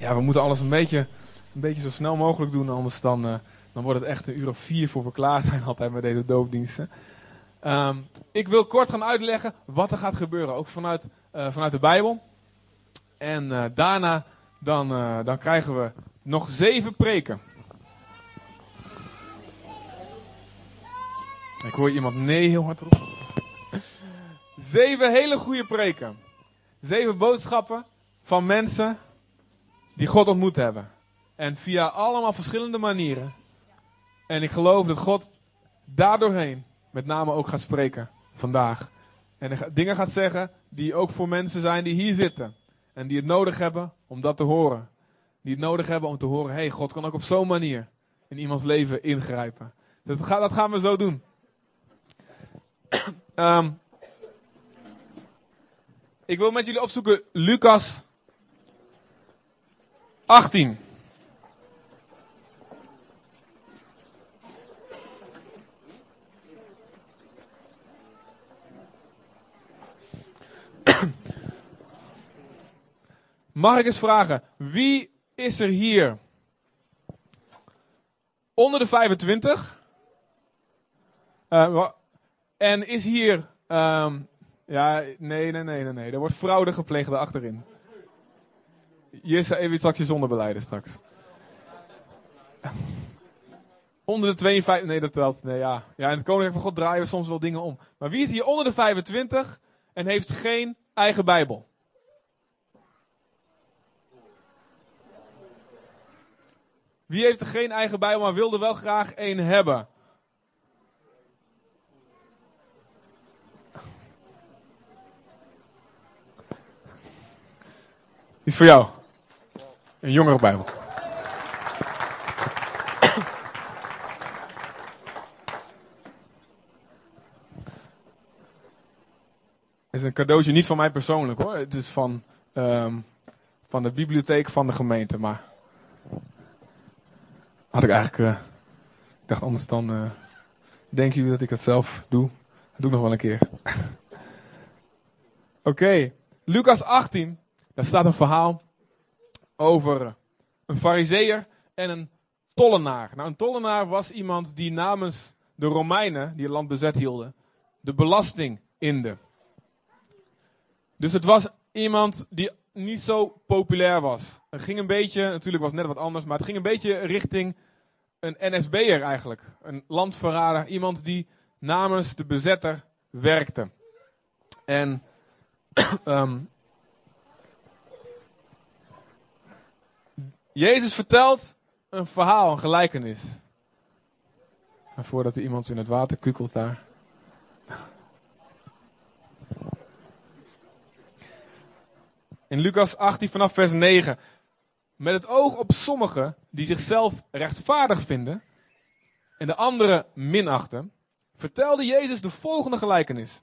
Ja, we moeten alles een beetje, een beetje zo snel mogelijk doen, anders dan, uh, dan wordt het echt een uur of vier voor we klaar zijn altijd met deze doopdiensten. Um, ik wil kort gaan uitleggen wat er gaat gebeuren, ook vanuit, uh, vanuit de Bijbel. En uh, daarna dan, dan krijgen we nog zeven preken. Ik hoor iemand nee heel hard roepen. Zeven hele goede preken. Zeven boodschappen van mensen die God ontmoet hebben. En via allemaal verschillende manieren. En ik geloof dat God daardoorheen met name ook gaat spreken vandaag. En dingen gaat zeggen die ook voor mensen zijn die hier zitten. En die het nodig hebben om dat te horen. Die het nodig hebben om te horen, hey, God kan ook op zo'n manier in iemands leven ingrijpen. Dat, gaan we zo doen. um, ik wil met jullie opzoeken Lucas 18. Mag ik eens vragen, wie is er hier onder de 25? Uh, en is hier um, ja, nee, nee, nee, nee, nee. Er wordt fraude gepleegd achterin. Even straks je zonderbeleiden straks. Onder de 52, nee dat telt, nee ja. Ja, in het Koninkrijk van God draaien we soms wel dingen om. Maar wie is hier onder de 25 en heeft geen eigen Bijbel? Wie heeft er geen eigen Bijbel, maar wilde wel graag één hebben? is voor jou. Een jongere Bijbel. Het is een cadeautje niet van mij persoonlijk hoor. Het is van, um, van de bibliotheek van de gemeente. Maar had ik eigenlijk. Uh, ik dacht anders dan. Uh, denken jullie dat ik het zelf doe? Dat doe ik nog wel een keer. Oké. Lucas 18. Daar staat een verhaal over een fariseer en een tollenaar. Nou, een tollenaar was iemand die namens de Romeinen, die het land bezet hielden, de belasting inde. Dus het was iemand die niet zo populair was. Het ging een beetje, natuurlijk was het net wat anders, maar het ging een beetje richting een NSB'er eigenlijk. Een landverrader, iemand die namens de bezetter werkte. En um, Jezus vertelt een verhaal, een gelijkenis. En voordat er iemand in het water kukelt daar. In Lucas 18 vanaf vers 9. Met het oog op sommigen die zichzelf rechtvaardig vinden en de anderen minachten, vertelde Jezus de volgende gelijkenis.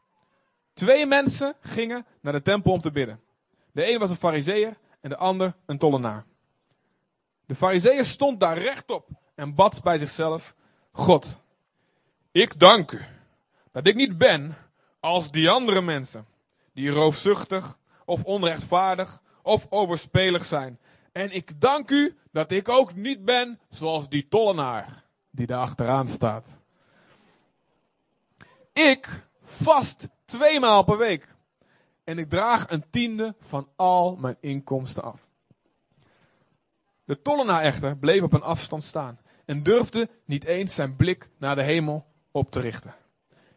Twee mensen gingen naar de tempel om te bidden. De een was een fariseer en de ander een tollenaar. De fariseeër stond daar rechtop en bad bij zichzelf. God, ik dank u dat ik niet ben als die andere mensen. Die roofzuchtig of onrechtvaardig of overspelig zijn. En ik dank u dat ik ook niet ben zoals die tollenaar die daar achteraan staat. Ik vast twee maal per week. En ik draag een tiende van al mijn inkomsten af. De tollenaar echter bleef op een afstand staan en durfde niet eens zijn blik naar de hemel op te richten.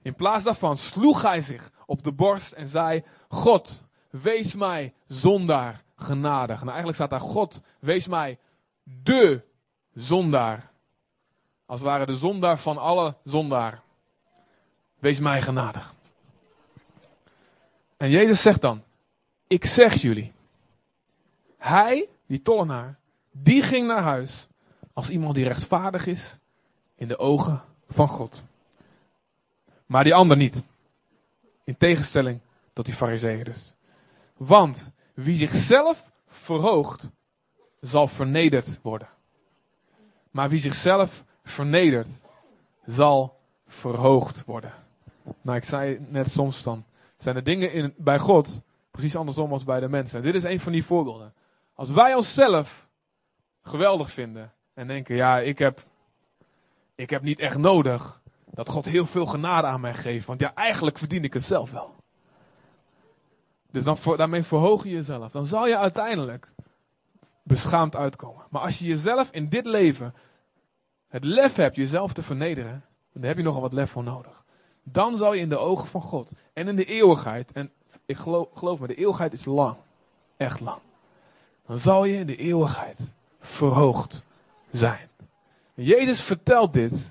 In plaats daarvan sloeg hij zich op de borst en zei: God, wees mij zondaar genadig. Nou, eigenlijk staat daar: God, wees mij de zondaar. Als ware de zondaar van alle zondaar. Wees mij genadig. En Jezus zegt dan: Ik zeg jullie. Hij, die tollenaar, die ging naar huis als iemand die rechtvaardig is in de ogen van God. Maar die ander niet. In tegenstelling tot die fariseeën dus. Want wie zichzelf verhoogt, zal vernederd worden. Maar wie zichzelf vernedert, zal verhoogd worden. Nou, ik zei net soms dan, zijn de dingen in, bij God precies andersom als bij de mensen. En dit is een van die voorbeelden. Als wij onszelf geweldig vinden. En denken, ja, ik heb, ik heb niet echt nodig dat God heel veel genade aan mij geeft. Want ja, eigenlijk verdien ik het zelf wel. Dus dan, daarmee verhoog je jezelf. Dan zal je uiteindelijk beschaamd uitkomen. Maar als je jezelf in dit leven het lef hebt jezelf te vernederen, dan heb je nogal wat lef voor nodig. Dan zal je in de ogen van God en in de eeuwigheid, en ik geloof, geloof me, de eeuwigheid is lang, echt lang. Dan zal je in de eeuwigheid verhoogd zijn. Jezus vertelt dit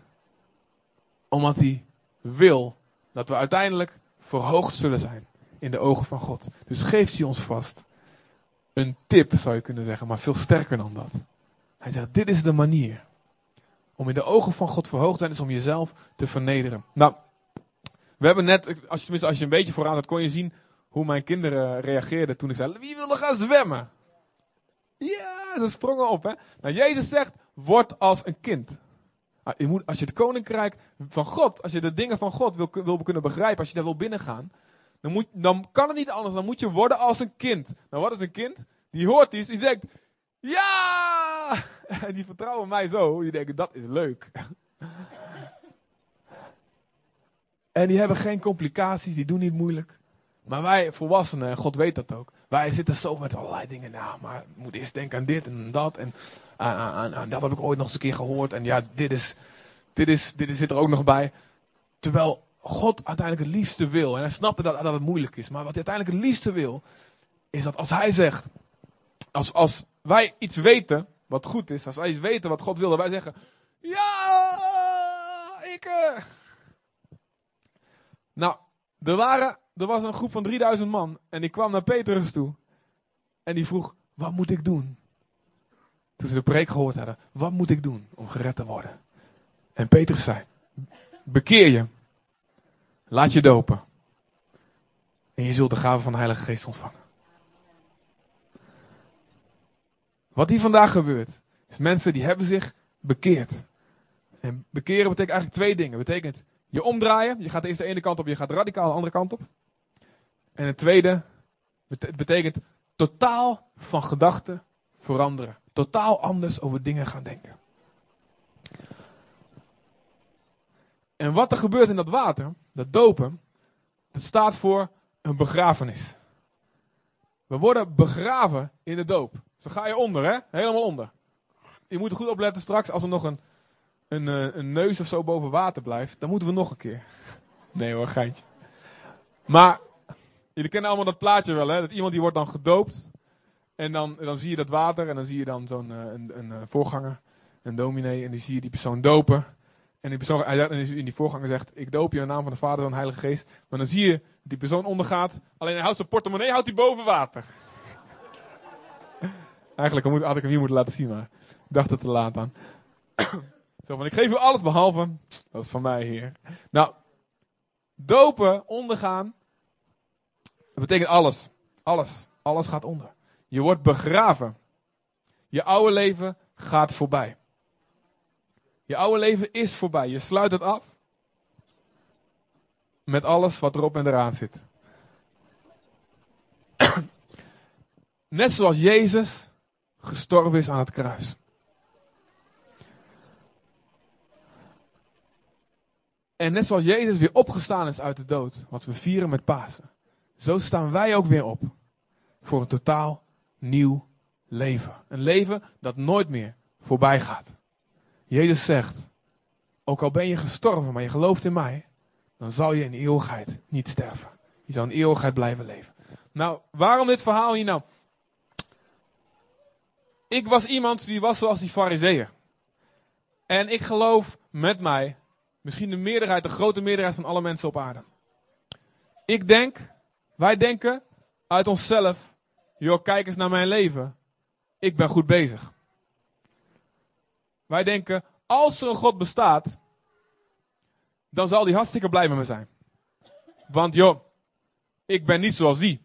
omdat hij wil dat we uiteindelijk verhoogd zullen zijn in de ogen van God. Dus geeft hij ons vast een tip, zou je kunnen zeggen, maar veel sterker dan dat. Hij zegt: Dit is de manier om in de ogen van God verhoogd te zijn, is om jezelf te vernederen. Nou, we hebben net, als je, tenminste als je een beetje vooraan had, kon je zien hoe mijn kinderen reageerden toen ik zei: Wie wil gaan zwemmen? Ja, ze sprongen op. Hè? Nou, Jezus zegt: Word als een kind. Ah, je moet, als je het koninkrijk van God, als je de dingen van God wil, wil kunnen begrijpen, als je daar wil binnengaan, dan, moet, dan kan het niet anders. Dan moet je worden als een kind. Nou, wat is een kind? Die hoort iets, die denkt: Ja! En die vertrouwen mij zo. Die denken: Dat is leuk. En die hebben geen complicaties, die doen niet moeilijk. Maar wij volwassenen, en God weet dat ook, wij zitten zo met allerlei dingen. Nou, maar moet eerst denken aan dit en dat. En aan, aan, dat heb ik ooit nog eens een keer gehoord. En ja, dit, is, dit, is, dit zit er ook nog bij. Terwijl God uiteindelijk het liefste wil. En hij snapte dat, dat het moeilijk is. Maar wat hij uiteindelijk het liefste wil, is dat als hij zegt, als, als wij iets weten wat goed is, als wij iets weten wat God wil, dat wij zeggen, ja, ik. Uh. Nou, er, waren, er was een groep van 3000 man en die kwam naar Petrus toe. En die vroeg, wat moet ik doen? Toen ze de preek gehoord hadden, wat moet ik doen om gered te worden? En Petrus zei, bekeer je. Laat je dopen. En je zult de gave van de Heilige Geest ontvangen. Wat hier vandaag gebeurt, is mensen die hebben zich bekeerd. En bekeren betekent eigenlijk twee dingen. Betekent je omdraaien, je gaat eerst de ene kant op, je gaat radicaal de andere kant op. En het tweede betekent totaal van gedachten veranderen. Totaal anders over dingen gaan denken. En wat er gebeurt in dat water, dat dopen, dat staat voor een begrafenis. We worden begraven in de doop. Dan ga je onder, hè? Helemaal onder. Je moet er goed opletten straks als er nog een, een, eh, een neus of zo boven water blijft. Dan moeten we nog een keer. Nee hoor, geintje. Maar jullie kennen allemaal dat plaatje wel, hè? Dat iemand die wordt dan gedoopt. En dan, dan zie je dat water en dan zie je dan zo'n uh, een, een, een, voorganger, een dominee. En die zie je die persoon dopen. En die persoon, in die voorganger zegt, ik doop je in de naam van de Vader en de Heilige Geest. Maar dan zie je, die persoon ondergaat. Alleen hij houdt zijn portemonnee houdt hij boven water. Eigenlijk had ik hem hier moeten laten zien, maar ik dacht het te laat aan. Zo van, ik geef u alles behalve, dat is van mij hier. Nou, dopen, ondergaan, dat betekent alles. Alles. Alles gaat onder. Je wordt begraven. Je oude leven gaat voorbij. Je oude leven is voorbij. Je sluit het af. Met alles wat erop en eraan zit. Net zoals Jezus gestorven is aan het kruis. En net zoals Jezus weer opgestaan is uit de dood, wat we vieren met Pasen, zo staan wij ook weer op voor een totaal nieuw leven. Een leven dat nooit meer voorbij gaat. Jezus zegt, ook al ben je gestorven, maar je gelooft in mij, dan zal je in eeuwigheid niet sterven. Je zal in eeuwigheid blijven leven. Nou, waarom dit verhaal hier nou? Ik was iemand die was zoals die fariseeën. En ik geloof met mij, misschien de meerderheid, de grote meerderheid van alle mensen op aarde. Ik denk, wij denken uit onszelf, joh, kijk eens naar mijn leven. Ik ben goed bezig. Wij denken, als er een God bestaat, dan zal die hartstikke blij met me zijn. Want joh, ik ben niet zoals die.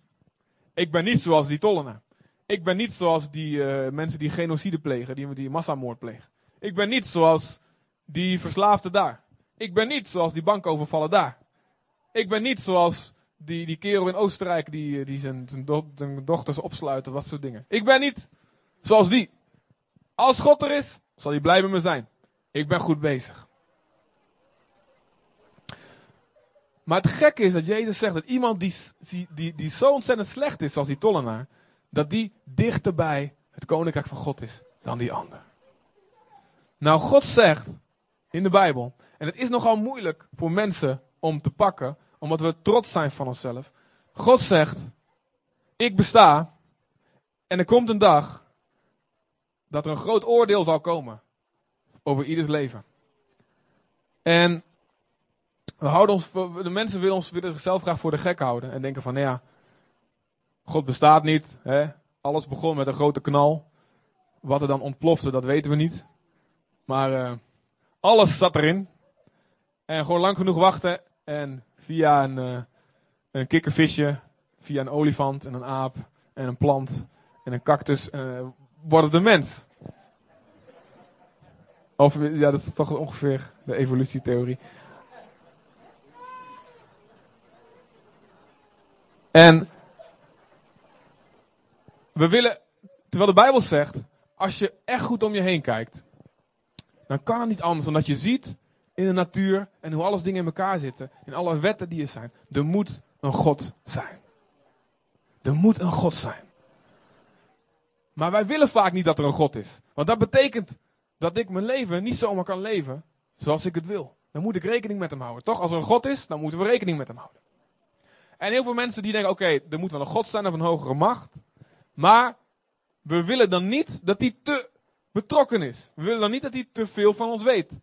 Ik ben niet zoals die tollenaar. Ik ben niet zoals die uh, mensen die genocide plegen, die, die massamoord plegen. Ik ben niet zoals die verslaafde daar. Ik ben niet zoals die bankovervallen daar. Ik ben niet zoals die, die kerel in Oostenrijk die, die zijn, zijn, do zijn dochters opsluiten, wat soort dingen. Ik ben niet zoals die. Als God er is, zal hij blij met me zijn. Ik ben goed bezig. Maar het gekke is dat Jezus zegt dat iemand die, die, die, die zo ontzettend slecht is als die tollenaar, dat die dichter bij het koninkrijk van God is dan die ander. Nou, God zegt in de Bijbel, en het is nogal moeilijk voor mensen om te pakken, omdat we trots zijn van onszelf. God zegt, ik besta en er komt een dag dat er een groot oordeel zal komen over ieders leven. En we houden ons, de mensen willen, ons, willen zichzelf graag voor de gek houden en denken van, nou ja, God bestaat niet. Hè? Alles begon met een grote knal. Wat er dan ontplofte, dat weten we niet. Maar uh, alles zat erin. En gewoon lang genoeg wachten. En via een, uh, een kikkervisje, via een olifant en een aap en een plant en een cactus, uh, wordt het mens. Of ja, dat is toch ongeveer de evolutietheorie. En we willen, terwijl de Bijbel zegt, als je echt goed om je heen kijkt, dan kan het niet anders dan dat je ziet in de natuur en hoe alles dingen in elkaar zitten, in alle wetten die er zijn. Er moet een God zijn. Er moet een God zijn. Maar wij willen vaak niet dat er een God is. Want dat betekent dat ik mijn leven niet zomaar kan leven zoals ik het wil. Dan moet ik rekening met hem houden. Toch? Als er een God is, dan moeten we rekening met hem houden. En heel veel mensen die denken, oké, er moet wel een God zijn of een hogere macht. Maar we willen dan niet dat hij te betrokken is. We willen dan niet dat hij te veel van ons weet.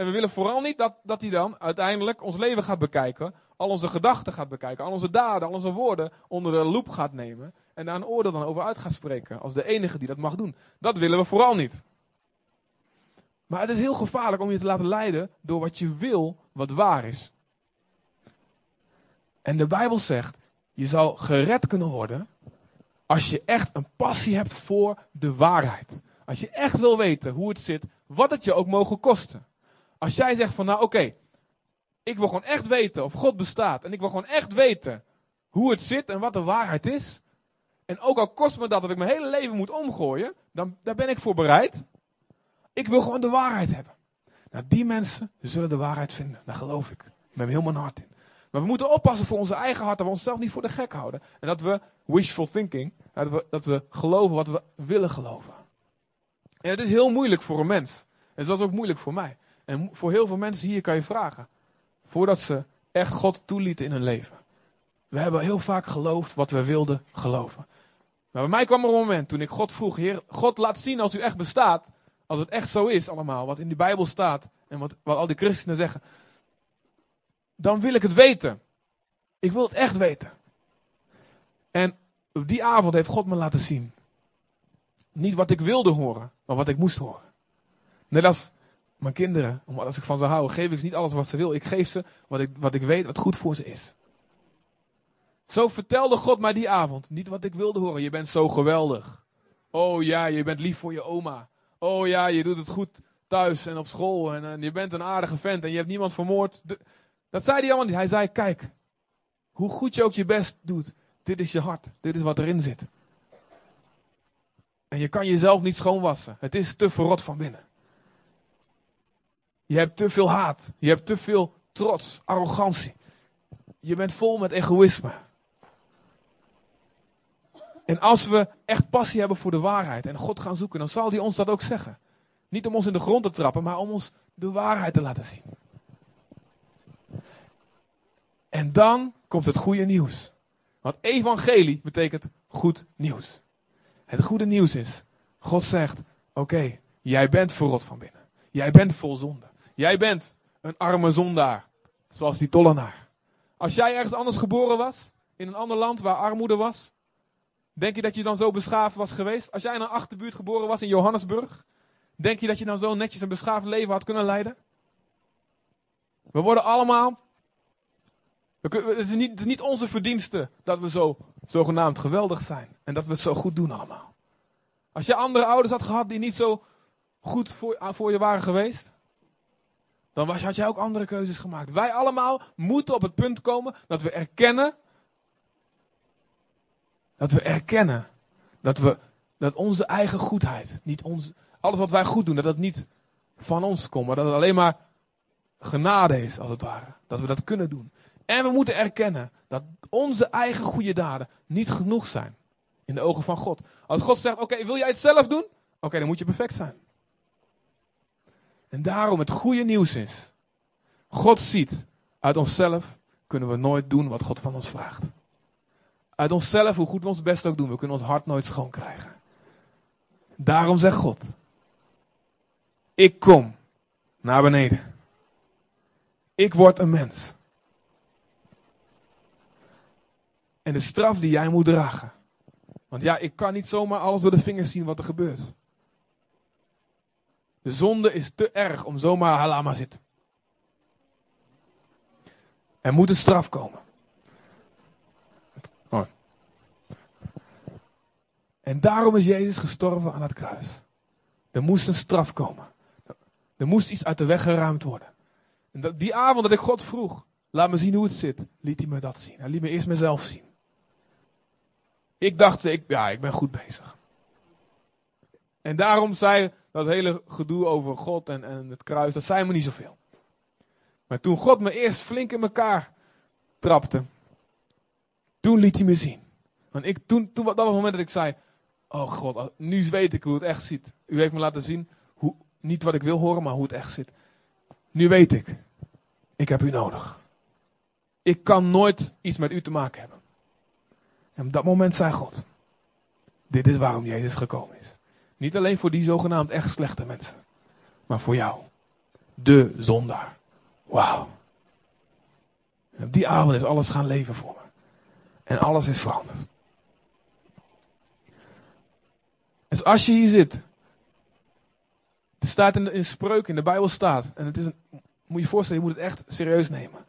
En we willen vooral niet dat, dat hij dan uiteindelijk ons leven gaat bekijken. Al onze gedachten gaat bekijken. Al onze daden, al onze woorden onder de loep gaat nemen. En daar een oordeel dan over uit gaat spreken. Als de enige die dat mag doen. Dat willen we vooral niet. Maar het is heel gevaarlijk om je te laten leiden door wat je wil, wat waar is. En de Bijbel zegt, je zal gered kunnen worden als je echt een passie hebt voor de waarheid. Als je echt wil weten hoe het zit, wat het je ook mogen kosten. Als jij zegt van nou oké, ik wil gewoon echt weten of God bestaat. En ik wil gewoon echt weten hoe het zit en wat de waarheid is. En ook al kost me dat dat ik mijn hele leven moet omgooien, dan daar ben ik voor bereid. Ik wil gewoon de waarheid hebben. Nou, die mensen zullen de waarheid vinden. Daar geloof ik. Met heel mijn hart in. Maar we moeten oppassen voor onze eigen hart, dat we onszelf niet voor de gek houden. En dat we wishful thinking, dat we, dat we geloven wat we willen geloven. En het is heel moeilijk voor een mens. En dat is ook moeilijk voor mij. En voor heel veel mensen hier kan je vragen. Voordat ze echt God toelieten in hun leven. We hebben heel vaak geloofd wat we wilden geloven. Maar bij mij kwam er een moment toen ik God vroeg: Heer, God laat zien als u echt bestaat. Als het echt zo is allemaal, wat in de Bijbel staat. En wat, wat al die christenen zeggen dan wil ik het weten. Ik wil het echt weten. En op die avond heeft God me laten zien. Niet wat ik wilde horen, maar wat ik moest horen. Net als mijn kinderen, omdat als ik van ze hou, geef ik ze niet alles wat ze wil. Ik geef ze wat ik, wat ik weet wat goed voor ze is. Zo vertelde God mij die avond niet wat ik wilde horen. Je bent zo geweldig. Oh ja, je bent lief voor je oma. Oh ja, je doet het goed thuis en op school. En, en je bent een aardige vent en je hebt niemand vermoord. Dat zei hij allemaal niet. Hij zei, kijk, hoe goed je ook je best doet, dit is je hart, dit is wat erin zit. En je kan jezelf niet schoonwassen. Het is te verrot van binnen. Je hebt te veel haat. Je hebt te veel trots, arrogantie. Je bent vol met egoïsme. En als we echt passie hebben voor de waarheid en God gaan zoeken, dan zal hij ons dat ook zeggen. Niet om ons in de grond te trappen, maar om ons de waarheid te laten zien. En dan komt het goede nieuws. Want evangelie betekent goed nieuws. Het goede nieuws is, God zegt, oké, jij bent verrot van binnen. Jij bent vol zonde. Jij bent een arme zondaar, zoals die tollenaar. Als jij ergens anders geboren was, in een ander land waar armoede was, denk je dat je dan zo beschaafd was geweest? Als jij in een achterbuurt geboren was in Johannesburg, denk je dat je dan zo netjes een beschaafd leven had kunnen leiden? We worden allemaal het is, niet, het is niet onze verdienste dat we zo zogenaamd geweldig zijn. En dat we het zo goed doen allemaal. Als je andere ouders had gehad die niet zo goed voor, voor je waren geweest. Dan was, had jij ook andere keuzes gemaakt. Wij allemaal moeten op het punt komen dat we erkennen. Dat we erkennen dat, we, dat onze eigen goedheid niet ons, alles wat wij goed doen, dat dat niet van ons komt, maar dat het alleen maar genade is, als het ware. Dat we dat kunnen doen. En we moeten erkennen dat onze eigen goede daden niet genoeg zijn in de ogen van God. Als God zegt, oké, wil jij het zelf doen? Oké, dan moet je perfect zijn. En daarom het goede nieuws is, God ziet, uit onszelf kunnen we nooit doen wat God van ons vraagt. Uit onszelf, hoe goed we ons best ook doen, we kunnen ons hart nooit schoon krijgen. Daarom zegt God, ik kom naar beneden. Ik word een mens. En de straf die jij moet dragen. Want ja, ik kan niet zomaar alles door de vingers zien wat er gebeurt. De zonde is te erg om zomaar halama zitten. Er moet een straf komen. Oh. En daarom is Jezus gestorven aan het kruis. Er moest een straf komen. Er moest iets uit de weg geruimd worden. En die avond dat ik God vroeg, laat me zien hoe het zit, liet hij me dat zien. Hij liet me eerst mezelf zien. Ik dacht, ik, ja, ik ben goed bezig. En daarom zei dat hele gedoe over God en, en het kruis, dat zei me niet zoveel. Maar toen God me eerst flink in elkaar trapte, toen liet hij me zien. Want ik, toen, toen, dat was het moment dat ik zei, oh God, nu weet ik hoe het echt zit. U heeft me laten zien, hoe, niet wat ik wil horen, maar hoe het echt zit. Nu weet ik, ik heb u nodig. Ik kan nooit iets met u te maken hebben. En op dat moment zei God, dit is waarom Jezus gekomen is. Niet alleen voor die zogenaamd echt slechte mensen, maar voor jou. De zondaar. Wauw. Op die avond is alles gaan leven voor me. En alles is veranderd. Dus als je hier zit. Het staat in, in spreuk, in de Bijbel staat. En het is een, moet je je voorstellen, je moet het echt serieus nemen.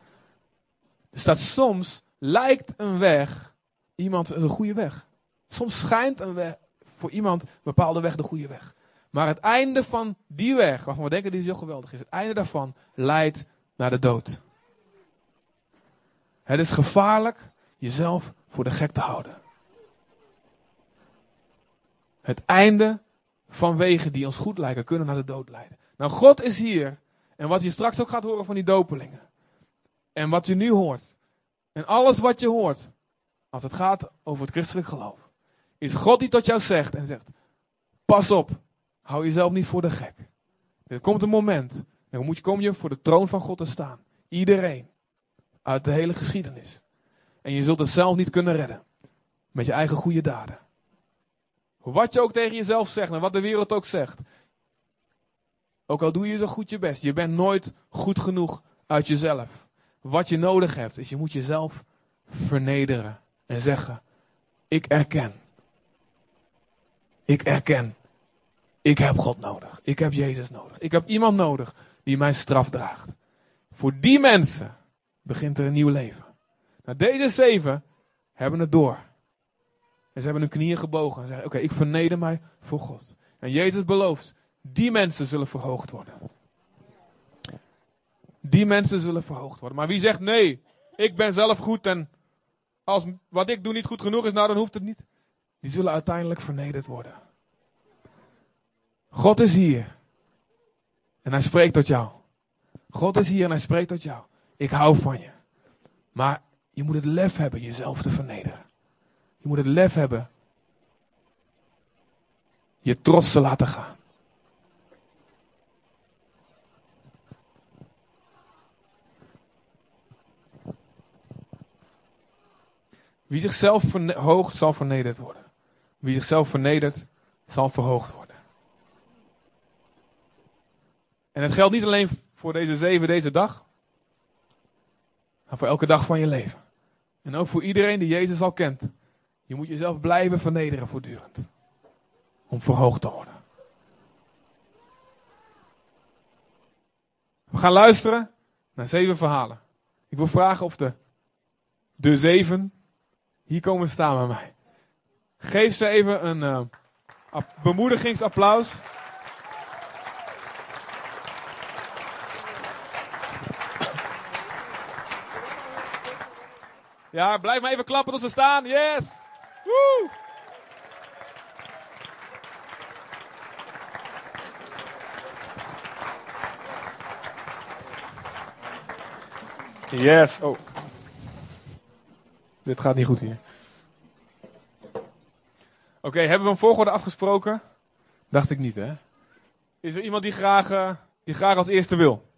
Er staat soms lijkt een weg iemand een goede weg. Soms schijnt een weg, voor iemand een bepaalde weg de goede weg. Maar het einde van die weg, waarvan we denken die zo geweldig is, het einde daarvan leidt naar de dood. Het is gevaarlijk jezelf voor de gek te houden. Het einde van wegen die ons goed lijken, kunnen naar de dood leiden. Nou, God is hier. En wat je straks ook gaat horen van die dopelingen. En wat je nu hoort. En alles wat je hoort. Als het gaat over het christelijk geloof. Is God die tot jou zegt en zegt. Pas op. Hou jezelf niet voor de gek. Er komt een moment. Dan moet je, kom je voor de troon van God te staan. Iedereen. Uit de hele geschiedenis. En je zult het zelf niet kunnen redden. Met je eigen goede daden. Wat je ook tegen jezelf zegt en wat de wereld ook zegt. Ook al doe je zo goed je best. Je bent nooit goed genoeg uit jezelf. Wat je nodig hebt is je moet jezelf vernederen. En zeggen, ik erken. Ik erken. Ik heb God nodig. Ik heb Jezus nodig. Ik heb iemand nodig die mijn straf draagt. Voor die mensen begint er een nieuw leven. Nou, deze zeven hebben het door. En ze hebben hun knieën gebogen en zeggen: Oké, ik verneder mij voor God. En Jezus belooft: die mensen zullen verhoogd worden. Die mensen zullen verhoogd worden. Maar wie zegt nee, ik ben zelf goed en als wat ik doe niet goed genoeg is, nou dan hoeft het niet. Die zullen uiteindelijk vernederd worden. God is hier. En hij spreekt tot jou. God is hier en hij spreekt tot jou. Ik hou van je. Maar je moet het lef hebben jezelf te vernederen. Je moet het lef hebben je trots te laten gaan. Wie zichzelf verhoogt, zal vernederd worden. Wie zichzelf vernedert, zal verhoogd worden. En het geldt niet alleen voor deze zeven, deze dag. Maar voor elke dag van je leven. En ook voor iedereen die Jezus al kent. Je moet jezelf blijven vernederen voortdurend. Om verhoogd te worden. We gaan luisteren naar zeven verhalen. Ik wil vragen of de, de zeven hier komen staan bij mij. Geef ze even een uh, bemoedigingsapplaus. Ja, blijf maar even klappen tot ze staan. Yes! Woe! Yes. Oh. Dit gaat niet goed hier. Oké, hebben we een volgorde afgesproken? Dacht ik niet, hè? Is er iemand die graag, eh, die graag als eerste wil?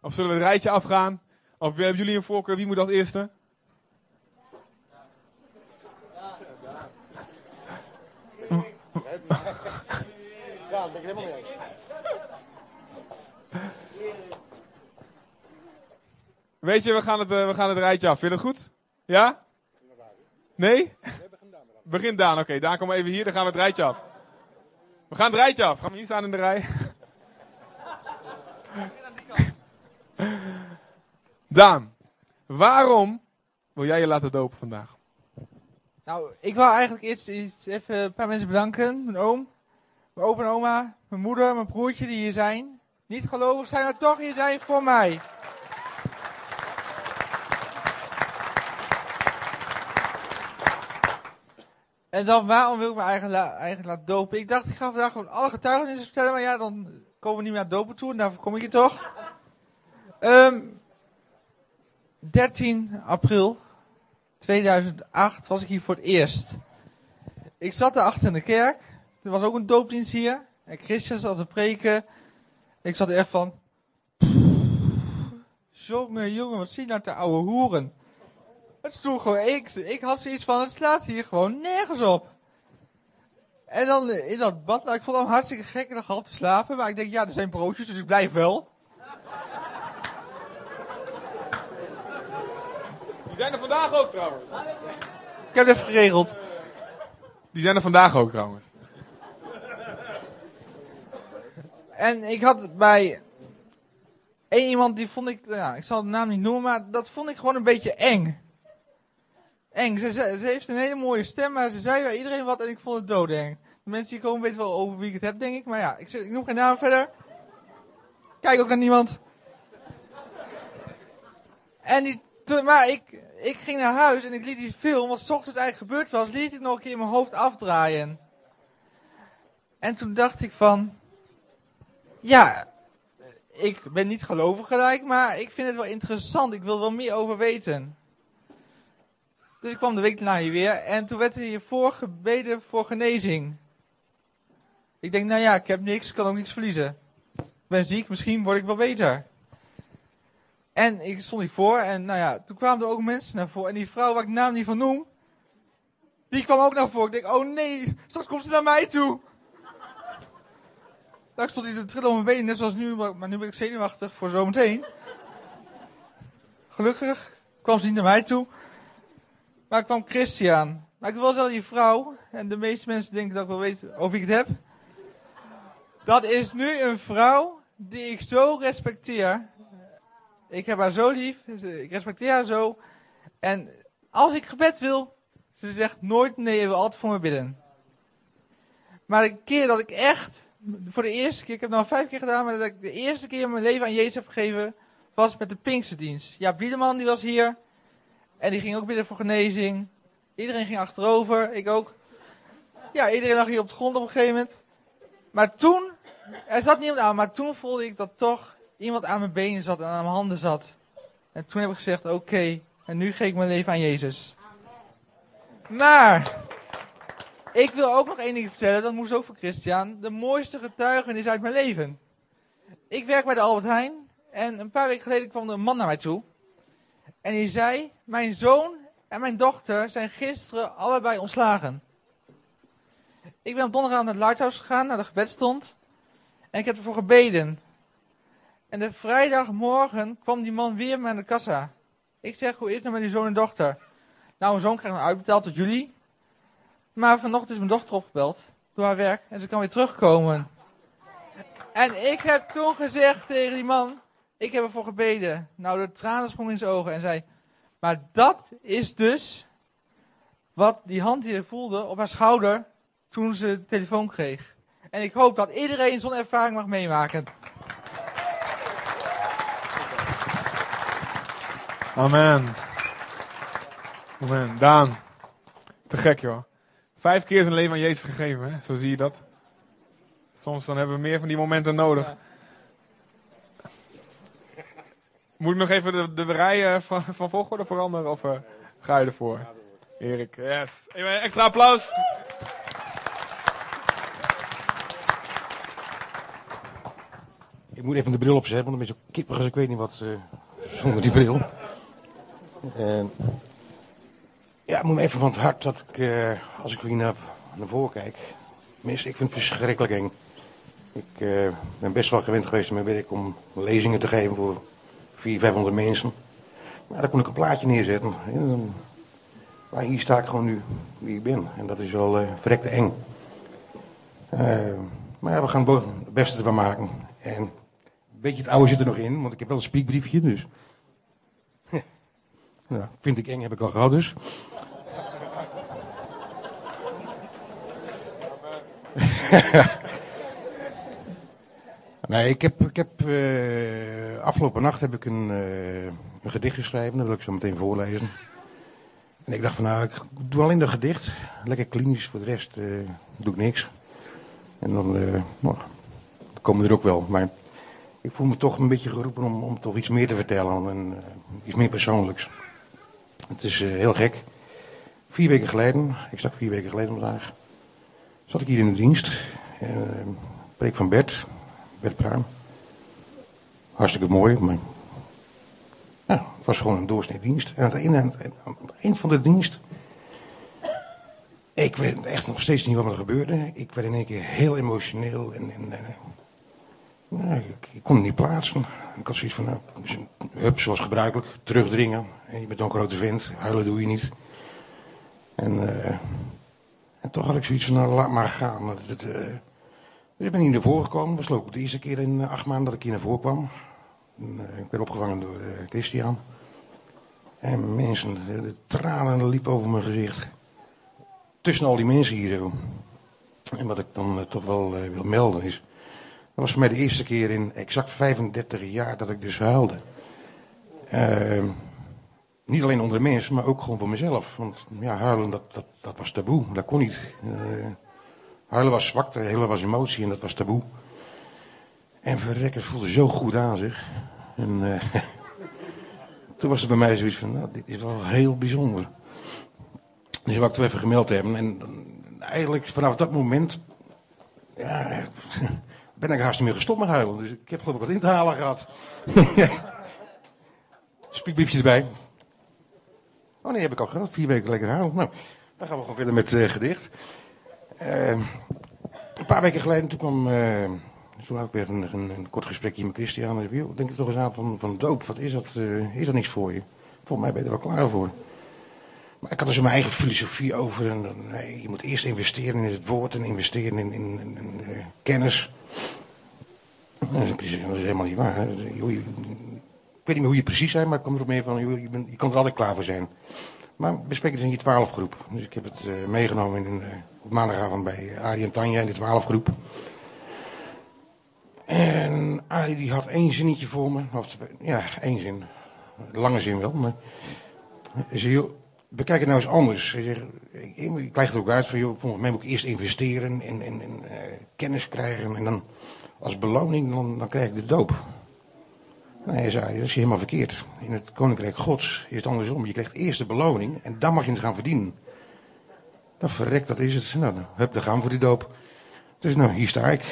Of zullen we het rijtje afgaan? Of hebben jullie een voorkeur? Wie moet als eerste? Ja, dat ben ik helemaal mee Weet je, we gaan, het, uh, we gaan het rijtje af. Vind je dat goed? Ja? Nee? Begin Daan, oké. Okay, Daan, kom even hier, dan gaan we het rijtje af. We gaan het rijtje af. Gaan we hier staan in de rij? Daan, waarom wil jij je laten dopen vandaag? Nou, ik wil eigenlijk eerst even een paar mensen bedanken. Mijn oom, mijn opa en oma, mijn moeder, mijn broertje die hier zijn. Niet gelovig zijn, maar toch hier zijn voor mij. En dan, waarom wil ik me eigenlijk, eigenlijk laten dopen? Ik dacht, ik ga vandaag gewoon alle getuigenissen vertellen, maar ja, dan komen we niet meer naar dopen toe en daarvoor kom ik hier toch. Um, ehm, 13 april 2008 was ik hier voor het eerst. Ik zat daar achter in de kerk. Er was ook een doopdienst hier. En Christian zat te preken. Ik zat er echt van... Jongen, jongen, wat zie je nou te oude hoeren. Het stond gewoon, ik, ik had zoiets van, het slaat hier gewoon nergens op. En dan in dat bad, nou, ik vond hem hartstikke gek en dan half te slapen. Maar ik denk, ja, er zijn broodjes, dus ik blijf wel. Die zijn er vandaag ook trouwens. Ik heb het even geregeld. Die zijn er vandaag ook trouwens. En ik had bij één iemand die vond ik, ja, ik zal de naam niet noemen, maar dat vond ik gewoon een beetje eng eng. Ze, ze, heeft een hele mooie stem, maar ze zei bij iedereen wat en ik vond het doodeng. De mensen die komen weten wel over wie ik het heb, denk ik. Maar ja, ik, ik noem geen naam verder. Kijk ook naar niemand. En die, maar ik, ik ging naar huis en ik liet die film, wat s ochtends eigenlijk gebeurd was, liet ik nog een keer in mijn hoofd afdraaien. En toen dacht ik van, ja, ik ben niet gelovig gelijk, maar ik vind het wel interessant. Ik wil wel meer over weten. Dus ik kwam de week daarna hier weer en toen werd er hiervoor gebeden voor genezing. Ik denk, nou ja, ik heb niks, kan ook niks verliezen. Ik ben ziek, misschien word ik wel beter. En ik stond hiervoor en nou ja, toen kwamen er ook mensen naar voren. En die vrouw waar ik naam niet van noem, die kwam ook naar voren. Ik denk, oh nee, straks komt ze naar mij toe. Daar stond hij te trillen op mijn benen, net zoals nu, maar nu ben ik zenuwachtig voor zometeen. Gelukkig kwam ze niet naar mij toe. Maar kwam Christian. Maar ik wil wel die vrouw, en de meeste mensen denken dat ik wel weet of ik het heb. Dat is nu een vrouw die ik zo respecteer. Ik heb haar zo lief, ik respecteer haar zo. En als ik gebed wil, ze zegt nooit nee, je wil altijd voor me bidden. Maar de keer dat ik echt, voor de eerste keer, ik heb het nou vijf keer gedaan, maar dat ik de eerste keer mijn leven aan Jezus heb gegeven, was met de Pinksterdienst. Ja, Biederman die was hier. En die ging ook bidden voor genezing. Iedereen ging achterover, ik ook. Ja, iedereen lag hier op de grond op een gegeven moment. Maar toen, er zat niemand aan, maar toen voelde ik dat toch iemand aan mijn benen zat en aan mijn handen zat. En toen heb ik gezegd, oké, en nu geef ik mijn leven aan Jezus. Maar, ik wil ook nog één ding vertellen, dat moest ook voor Christian. De mooiste getuigenis uit mijn leven. Ik werk bij de Albert Heijn en een paar weken geleden kwam er een man naar mij toe. En die zei, mijn zoon en mijn dochter zijn gisteren allebei ontslagen. Ik ben op donderdag naar het Lighthouse gegaan, naar de gebedstond. En ik heb ervoor gebeden. En de vrijdagmorgen kwam die man weer naar de kassa. Ik zeg, hoe is het nou met die zoon en dochter? Nou, mijn zoon krijgt nog uitbetaald tot jullie. Maar vanochtend is mijn dochter opgebeld door haar werk en ze kan weer terugkomen. En ik heb toen gezegd tegen die man, ik heb ervoor gebeden. Nou, de tranen sprongen in zijn ogen en zei, maar dat is dus wat die hand hier voelde op haar schouder toen ze de telefoon kreeg. En ik hoop dat iedereen zo'n ervaring mag meemaken. Amen. Amen. Daan. Te gek joh. Vijf keer zijn leven aan Jezus gegeven, hè? zo zie je dat. Soms dan hebben we meer van die momenten nodig. Moet ik nog even de, de rij eh, van, van volgorde veranderen of eh, ga je ervoor? Erik, yes. Even een extra applaus. Ik moet even de bril opzetten, want dan ben ik zo kippig als ik weet niet wat eh, zonder die bril. En ja, het moet even van het hart dat ik, eh, als ik hier naar, naar voren kijk, mis, ik vind het verschrikkelijk eng. Ik eh, ben best wel gewend geweest in mijn werk om lezingen te geven voor 400, 500 mensen. Maar daar kon ik een plaatje neerzetten. En maar hier sta ik gewoon nu wie ik ben. En dat is wel eh verrekte eng. Maar we gaan het beste ervan maken. En een beetje het oude zit er nog in, want ik heb wel een spiekbriefje, dus. Ja, vind ik eng, heb ik al gehad dus. nee, ik heb, ik heb eh, afgelopen nacht heb ik een, eh, een gedicht geschreven, dat wil ik zo meteen voorlezen. En ik dacht van nou, ik doe alleen dat gedicht, lekker klinisch, voor de rest eh, doe ik niks. En dan, nou, komen er ook wel. Maar ik voel me toch een beetje geroepen om, om toch iets meer te vertellen. En, iets meer persoonlijks. Het is heel gek. Vier weken geleden, exact vier weken geleden vandaag, zat ik hier in de dienst. Uh, preek van Bert, Bert Bruin. Hartstikke mooi, maar ja, het was gewoon een doorsnee dienst. En aan het einde, aan het, eind van de dienst ik weet echt nog steeds niet wat er gebeurde. Ik werd in één keer heel emotioneel. En, nou, ik, kon het niet plaatsen. Ik had zoiets van, nou, hup, zoals gebruikelijk, terugdringen. En je bent dan een grote vent, huilen doe je niet. En, eh, en toch had ik zoiets van, nou, laat maar gaan. Dus ik ben hier naar voren gekomen. Het was ook de eerste keer in eh, acht maanden dat ik hier naar voren kwam. En, eh, ik werd opgevangen door Christian. En mensen, de, de tranen liepen over mijn gezicht tussen al die mensen hier zo. En wat ik dan toch wel wil melden is. Dat was voor mij de eerste keer in exact 35 jaar dat ik dus huilde. Eh, niet alleen onder de mensen, maar ook gewoon voor mezelf. Want ja, huilen, dat, dat, dat was taboe. Dat kon niet. Eh, huilen was zwakte, huilen was emotie en dat was taboe. En verrek, het voelde zo goed aan zich. En eh, toen was er bij mij zoiets van, nou, dit is wel heel bijzonder. Dus wou ik toch even gemeld hebben. En eigenlijk vanaf dat moment ja, ben ik haast niet meer gestopt met huilen. Dus ik heb geloof ik wat in te halen gehad. Spiekbriefje erbij. Oh nee, heb ik al gehad. Vier weken lekker huilen. Nou, dan gaan we gewoon verder met het gedicht. Eh, een paar weken geleden toen kwam... eh toen had ik weer een, een, een kort gesprekje met Christian. Joh, denk er toch eens aan van, van doop. Wat is dat? eh, is dat niks voor je? Volgens mij ben je er wel klaar voor. Maar ik had zo mijn eigen filosofie over. En, nee, je moet eerst investeren in het woord en investeren in, in, in, eh, kennis. Ik, dat is helemaal niet waar. hè. Weet niet meer hoe je precies zei, maar ik kwam erop mee van, je, je kan er altijd klaar voor zijn. Maar bespreek het in je twaalfgroep. Dus ik heb het eh, meegenomen in, eh, op maandagavond bij eh, Arie en Tanja in de twaalfgroep. En Arie die had één zinnetje voor me. Of, ja, één zin. Lange zin wel, maar... Zei, joh, bekijk het nou eens anders. Zegt, ik, ik het ook uit van, joh, volgens mij moet ik eerst investeren en, en, en kennis krijgen. En dan als beloning, dan, dan krijg ik de doop. Nee, zei, dat is helemaal verkeerd. In het koninkrijk gods is het andersom. Je krijgt eerst de beloning en dan mag je het gaan verdienen. Dat verrekt, dat is het. Nou, hup, dan gaan voor die doop. Dus nou, hier sta ik.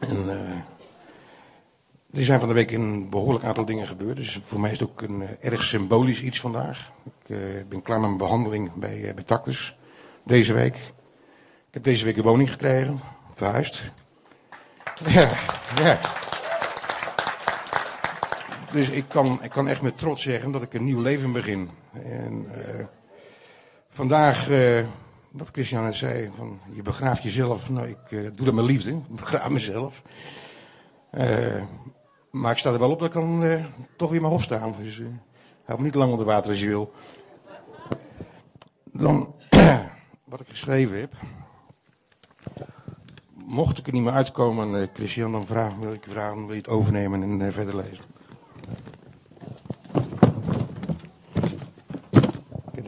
En eh, er zijn van de week een behoorlijk aantal dingen gebeurd. Dus voor mij is het ook een eh, erg symbolisch iets vandaag. Ik eh, ben klaar met mijn behandeling bij, bij Tactus. Deze week. Ik heb deze week een woning gekregen. Verhuisd. Ja, ja. Dus ik kan, ik kan echt met trots zeggen dat ik een nieuw leven begin. En eh, vandaag, eh, wat Christian net zei, van je begraaft jezelf. Nou, ik eh, doe dat met liefde. Ik begraaf mezelf. Maar ik sta er wel op dat ik dan toch weer mag opstaan. Dus hou me niet lang onder water als je wil. Dan, wat ik geschreven heb. Mocht ik er niet meer uitkomen, Christian, dan vraag, wil ik je vragen, wil je het overnemen en verder lezen?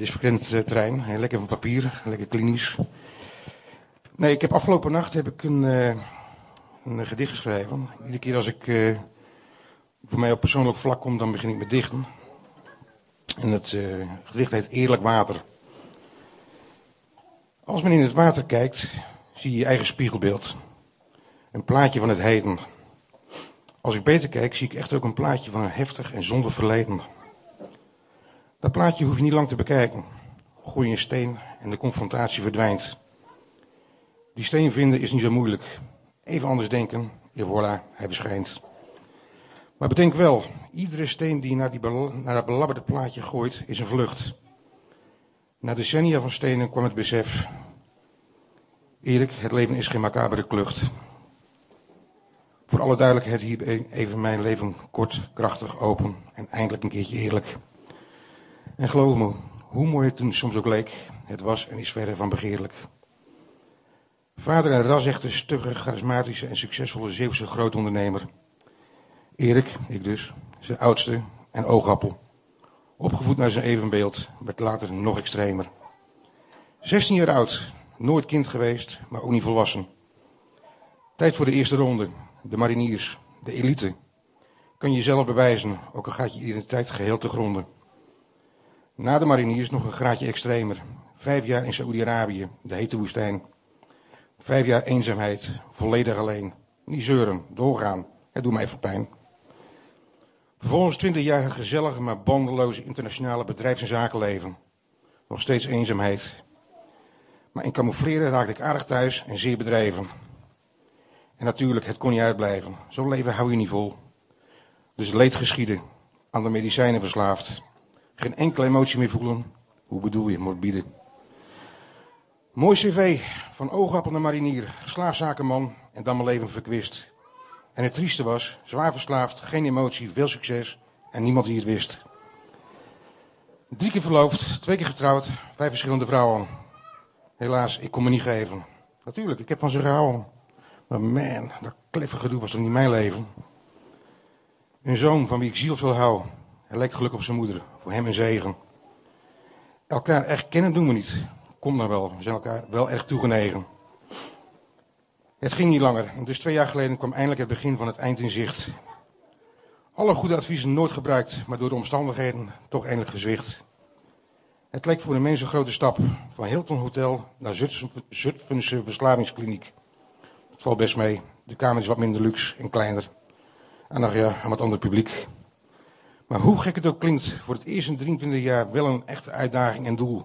Dit is eh, terrein, eh, lekker van papier, lekker klinisch. Nee, ik heb afgelopen nacht heb ik een, eh, een gedicht geschreven. Iedere keer als ik eh, voor mij op persoonlijk vlak komt, dan begin ik met dichten. En het uh, gedicht heet Eerlijk Water. Als men in het water kijkt, zie je je eigen spiegelbeeld. Een plaatje van het heden. Als ik beter kijk, zie ik echt ook een plaatje van een heftig en zonder verleden. Dat plaatje hoef je niet lang te bekijken. Gooi een steen en de confrontatie verdwijnt. Die steen vinden is niet zo moeilijk. Even anders denken, en voilà, hij verschijnt. Maar bedenk wel, iedere steen die je naar, die naar dat belabberde plaatje gooit, is een vlucht. Na decennia van stenen kwam het besef. Erik, het leven is geen macabere klucht. Voor alle duidelijkheid hier even mijn leven kort, krachtig, open en eindelijk een keertje eerlijk. En geloof me, hoe mooi het toen soms ook leek, het was en is verre van begeerlijk. Vader en rasechte, stugge, charismatische en succesvolle Zeeuwse grootondernemer. Erik, ik dus, zijn oudste en oogappel. Opgevoed naar zijn evenbeeld, werd later nog extremer. 16 jaar oud, nooit kind geweest, maar ook niet volwassen. Tijd voor de eerste ronde, de mariniers, de elite. Kan je jezelf bewijzen, ook al gaat je identiteit geheel te gronden. Na de mariniers nog een graadje extremer. Vijf jaar in Saoedi-Arabië, de hete woestijn. Vijf jaar eenzaamheid, volledig alleen. Niet zeuren, doorgaan. Het doet mij even pijn. Vervolgens twintig jaar gezellige, maar bandeloze internationale bedrijfs- en zakenleven. Nog steeds eenzaamheid. Maar in camoufleren raakte ik aardig thuis en zeer bedreven. En natuurlijk, het kon niet uitblijven. Zo'n leven hou je niet vol. Dus leed geschieden, aan de medicijnen verslaafd. Geen enkele emotie meer voelen. Hoe bedoel je, morbide? Mooi cv, van oogappel naar marinier, slaafzakenman en dan mijn leven verkwist. En het trieste was, zwaar verslaafd, geen emotie, veel succes en niemand die het wist. Drie keer verloofd, twee keer getrouwd, vijf verschillende vrouwen. Helaas, ik kon me niet geven. Natuurlijk, ik heb van ze gehouden. Maar man, dat kleffe gedoe was toch niet mijn leven. Een zoon van wie ik ziel veel hou. Hij lijkt gelukkig op zijn moeder, voor hem een zegen. Elkaar echt kennen doen we niet. Kom dan wel, we zijn elkaar wel erg toegenegen. Het ging niet langer, dus twee jaar geleden kwam eindelijk het begin van het eind in zicht. Alle goede adviezen nooit gebruikt, maar door de omstandigheden toch eindelijk gezwicht. Het leek voor de mensen een grote stap, van Hilton Hotel naar Zutphense verslavingskliniek. Het valt best mee, de kamer is wat minder luxe en kleiner. En nog ja, aan wat ander publiek. Maar hoe gek het ook klinkt, voor het eerste 23 jaar wel een echte uitdaging en doel.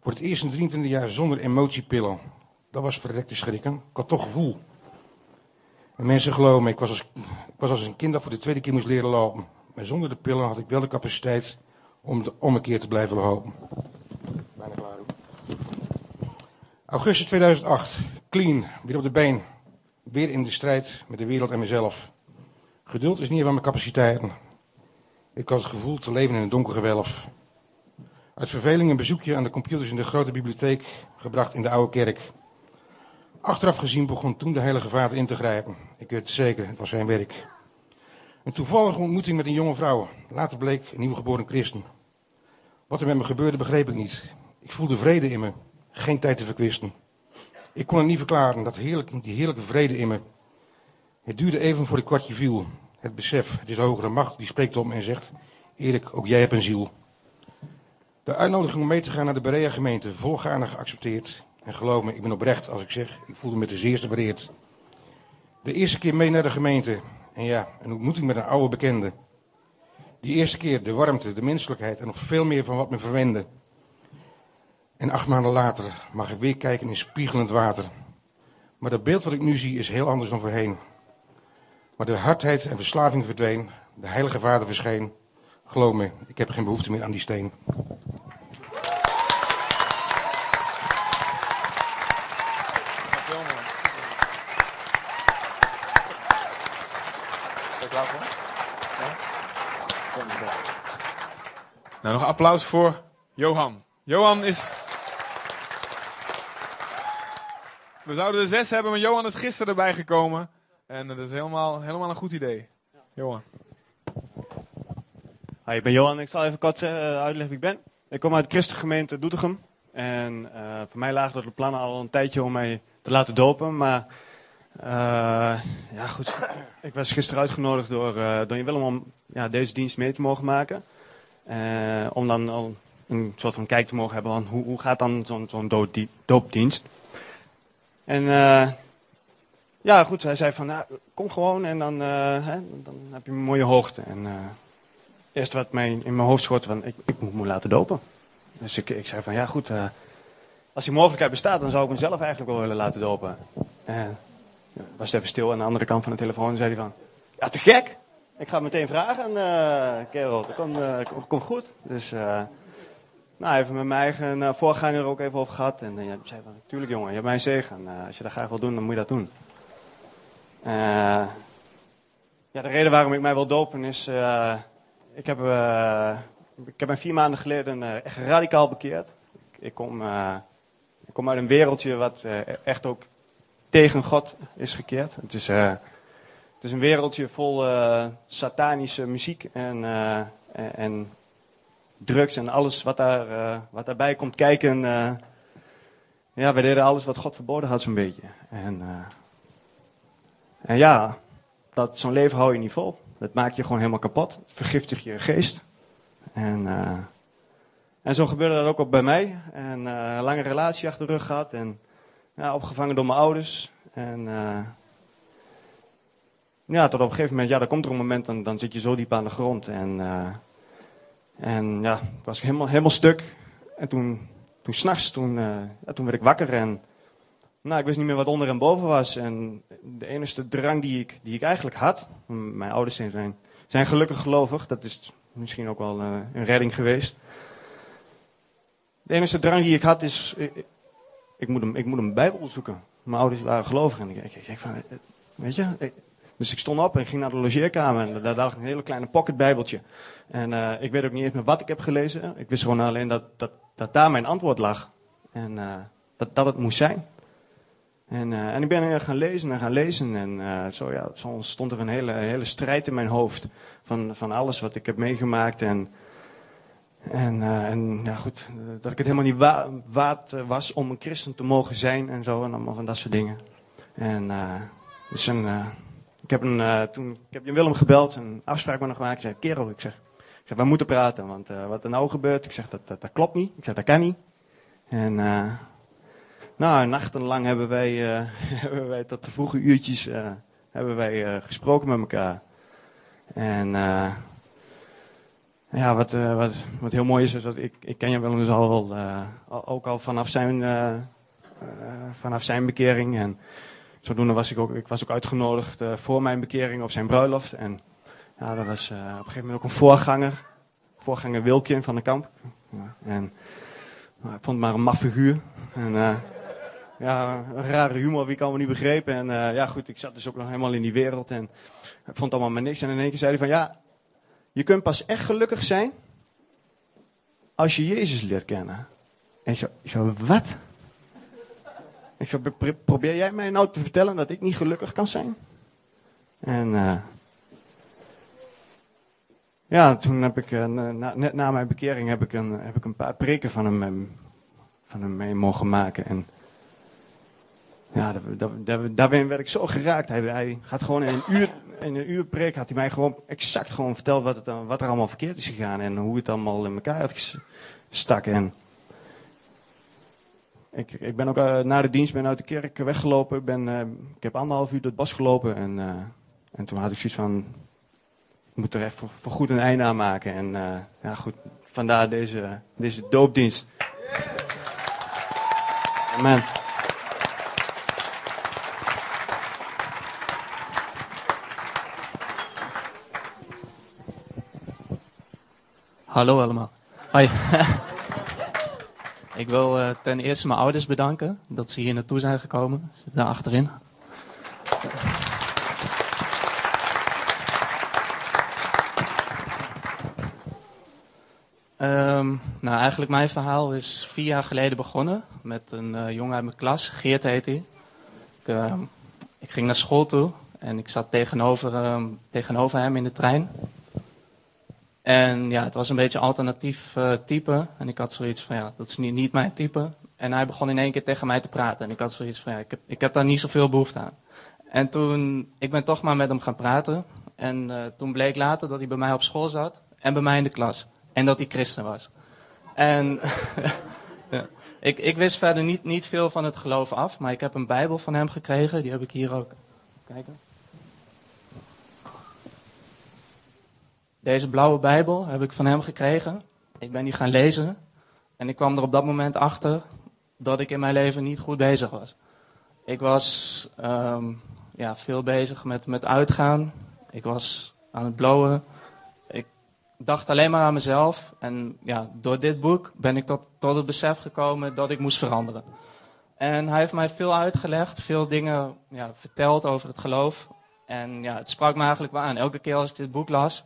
Voor het eerste 23 jaar zonder emotiepillen. Dat was verrekte schrikken. Ik had toch gevoel. En mensen geloven me, ik was, als, was als een kind dat voor de tweede keer moest leren lopen. Maar zonder de pillen had ik wel de capaciteit om, de, om een keer te blijven lopen. Bijna klaar. Augustus 2008. Clean. Weer op de been. Weer in de strijd met de wereld en mezelf. Geduld is niet van mijn capaciteiten. Ik had het gevoel te leven in een donker gewelf. Uit verveling een bezoekje aan de computers in de grote bibliotheek gebracht in de oude kerk. Achteraf gezien begon toen de Heilige Vader in te grijpen. Ik weet het zeker, het was zijn werk. Een toevallige ontmoeting met een jonge vrouw. Later bleek een nieuwgeboren christen. Wat er met me gebeurde begreep ik niet. Ik voelde vrede in me. Geen tijd te verkwisten. Ik kon het niet verklaren, dat heerlijke, die heerlijke vrede in me. Het duurde even voor ik kwartje viel. Het besef, het is de hogere macht, die spreekt om en zegt... Erik, ook jij hebt een ziel. De uitnodiging om mee te gaan naar de Berea gemeente, volgaarne geaccepteerd. En geloof me, ik ben oprecht als ik zeg, ik voelde me te zeerste vereerd. De eerste keer mee naar de gemeente. En ja, een ontmoeting met een oude bekende. Die eerste keer de warmte, de menselijkheid en nog veel meer van wat me verwende. En acht maanden later mag ik weer kijken in spiegelend water. Maar dat beeld wat ik nu zie is heel anders dan voorheen. Maar de hardheid en verslaving verdween. De heilige vader verscheen. Geloof me, ik heb geen behoefte meer aan die steen. Nou, nog applaus voor Johan. Johan is. We zouden er zes hebben, maar Johan is gisteren erbij gekomen. En dat is helemaal, helemaal een goed idee. Johan. Hi, ik ben Johan. Ik zal even kort uh, uitleggen wie ik ben. Ik kom uit de christengemeente Doetinchem. En uh, voor mij lagen er de plannen al een tijdje om mij te laten dopen. Maar Eh, ja, goed. Ik was gisteren uitgenodigd door, uh, door Willem om ja, deze dienst mee te mogen maken. Uh, om dan al een soort van kijk te mogen hebben van hoe, hoe gaat dan zo'n zo'n doopdienst. En ja, goed, hij zei van, kom gewoon en dan, hè, dan heb je een mooie hoogte. En eerst wat mij in mijn hoofd schoot van, ik, ik moet me laten dopen. Dus ik, ik zei van, ja goed, als die mogelijkheid bestaat, dan zou ik mezelf eigenlijk wel willen laten dopen. En was even stil aan de andere kant van de telefoon en zei hij van, ja te gek. Ik ga meteen vragen, uh, kerel, dat komt kom goed. Dus, nou, even met mijn eigen voorganger ook even over gehad. En ja, zei van, tuurlijk jongen, je hebt mijn zegen. als je dat graag wil doen, dan moet je dat doen. Ja, de reden waarom ik mij wil dopen is, ik, heb, ik heb mij vier maanden geleden echt radicaal bekeerd. Ik, kom, ik kom uit een wereldje wat echt ook tegen God is gekeerd. Het is, uh, het is een wereldje vol uh, satanische muziek en, uh, en, drugs en alles wat, daar, wat daarbij komt kijken. ja, we deden alles wat God verboden had zo'n beetje. En, en ja, dat, zo'n leven hou je niet vol. Dat maakt je gewoon helemaal kapot. Het vergiftigt je geest. En, en zo gebeurde dat ook op bij mij. En een lange relatie achter de rug gehad. En ja, opgevangen door mijn ouders. En uh, ja, tot op een gegeven moment, ja, dan komt er een moment, dan, dan zit je zo diep aan de grond. En, en ja, ik was helemaal, helemaal stuk. En toen, toen s'nachts, toen, toen werd ik wakker en nou, ik wist niet meer wat onder en boven was. En de enige drang die ik, die ik eigenlijk had, mijn ouders zijn, zijn gelukkig gelovig, dat is misschien ook wel een redding geweest. De enige drang die ik had is, ik moet, ik moet een Bijbel zoeken. Mijn ouders waren gelovig en ik, ik, ik van, weet je. dus ik stond op en ging naar de logeerkamer en daar lag een hele kleine pocketbijbeltje. En uh, ik weet ook niet eens meer wat ik heb gelezen. Ik wist gewoon alleen dat, dat, dat daar mijn antwoord lag. En dat, dat het moest zijn. En, uh, en ik ben gaan lezen en gaan lezen. En zo, ja, zo stond er een hele, hele strijd in mijn hoofd. Van, van alles wat ik heb meegemaakt. En en, en ja, goed, dat ik het helemaal niet wa waard was om een christen te mogen zijn en zo en allemaal van dat soort dingen. En dus een, ik heb een, toen, ik heb Willem gebeld, een afspraak met hem gemaakt. Ik zei, kerel, ik zeg, ik zeg, we moeten praten, want wat er nou gebeurt, ik zeg, dat, dat, dat, klopt niet. Ik zeg, dat kan niet. En nou, nachtenlang hebben wij, hebben wij tot de vroege uurtjes hebben wij gesproken met elkaar. En ja, wat, wat, wat heel mooi is, is dat ik, ik ken je wel dus al, ook al vanaf zijn, vanaf zijn bekering. En zodoende was ik ook, ik was ook uitgenodigd voor mijn bekering op zijn bruiloft. En ja, dat was op een gegeven moment ook een voorganger. Voorganger Wilkin van de Kamp. En nou, ik vond het maar een maf figuur. En ja, een rare humor, wie kan me niet begrepen. En ja, goed, ik zat dus ook nog helemaal in die wereld. En ik vond allemaal maar niks. En in één keer zei hij van ja je kunt pas echt gelukkig zijn als je Jezus leert kennen. En ik zo, wat? Ik zo, probeer jij mij nou te vertellen dat ik niet gelukkig kan zijn? En uh, ja, toen heb ik, na, net na mijn bekering, heb ik een, heb ik een paar preken van hem, van hem mee mogen maken. En ja, daarin werd ik zo geraakt. Hij, hij had gewoon in een uur, in een preek had hij mij gewoon exact gewoon verteld wat, het, wat er allemaal verkeerd is gegaan. En hoe het allemaal in elkaar had gestak. En ik, ik ben ook uh, na de dienst ben uit de kerk weggelopen. Ben, uh, ik heb anderhalf uur door het bos gelopen. En, uh, en toen had ik zoiets van, ik moet er echt voor, voor goed een einde aan maken. En ja goed, vandaar deze, deze doopdienst. Amen. Hallo allemaal. Ik wil uh, ten eerste mijn ouders bedanken dat ze hier naartoe zijn gekomen. Daar achterin. Um, nou, eigenlijk mijn verhaal is vier jaar geleden begonnen met een uh, jongen uit mijn klas, Geert heet hij. Ik, uh, ik, ging naar school toe en ik zat tegenover, uh, tegenover hem in de trein. En ja, het was een beetje alternatief uh, type. En ik had zoiets van, ja, dat is niet, niet mijn type. En hij begon in één keer tegen mij te praten. En ik had zoiets van, ja, ik heb, ik heb daar niet zoveel behoefte aan. En toen, ik ben toch maar met hem gaan praten. En eh, toen bleek later dat hij bij mij op school zat en bij mij in de klas. En dat hij christen was. En ja, ik, ik wist verder niet, niet veel van het geloof af, maar ik heb een Bijbel van hem gekregen. Die heb ik hier ook. Kijken. Deze blauwe Bijbel heb ik van hem gekregen. Ik ben die gaan lezen. En ik kwam er op dat moment achter dat ik in mijn leven niet goed bezig was. Ik was ehm, ja, veel bezig met, met uitgaan. Ik was aan het blowen. Ik dacht alleen maar aan mezelf. En ja, door dit boek ben ik tot, tot het besef gekomen dat ik moest veranderen. En hij heeft mij veel uitgelegd, veel dingen ja, verteld over het geloof. En ja, het sprak me eigenlijk wel aan. Elke keer als ik dit boek las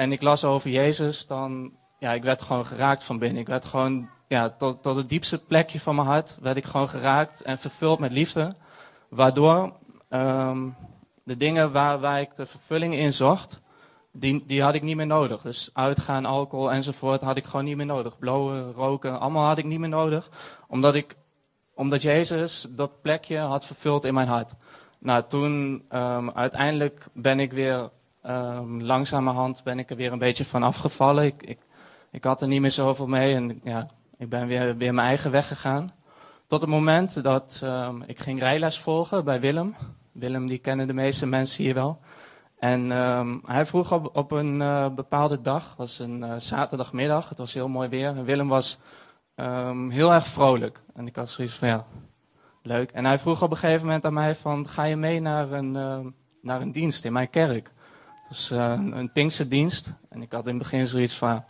en ik las over Jezus, dan ja, ik werd gewoon geraakt van binnen. Ik werd gewoon ja, tot, tot het diepste plekje van mijn hart werd ik gewoon geraakt en vervuld met liefde. Waardoor um, de dingen waar, waar ik de vervulling in zocht, die, die had ik niet meer nodig. Dus uitgaan, alcohol enzovoort had ik gewoon niet meer nodig. Blowen, roken, allemaal had ik niet meer nodig. Omdat, ik, omdat Jezus dat plekje had vervuld in mijn hart. Nou, toen um, uiteindelijk ben ik weer um, langzamerhand ben ik er weer een beetje van afgevallen. Ik, ik, had er niet meer zoveel mee en ja, ik ben weer, weer mijn eigen weg gegaan. Tot het moment dat um, ik ging rijles volgen bij Willem. Willem, die kennen de meeste mensen hier wel. En um, hij vroeg op, op een uh, bepaalde dag, was een uh, zaterdagmiddag, het was heel mooi weer. En Willem was heel erg vrolijk. En ik had zoiets van, ja, leuk. En hij vroeg op een gegeven moment aan mij van, ga je mee naar een, naar een dienst in mijn kerk? Dus een, een Pinksterdienst. En ik had in het begin zoiets van,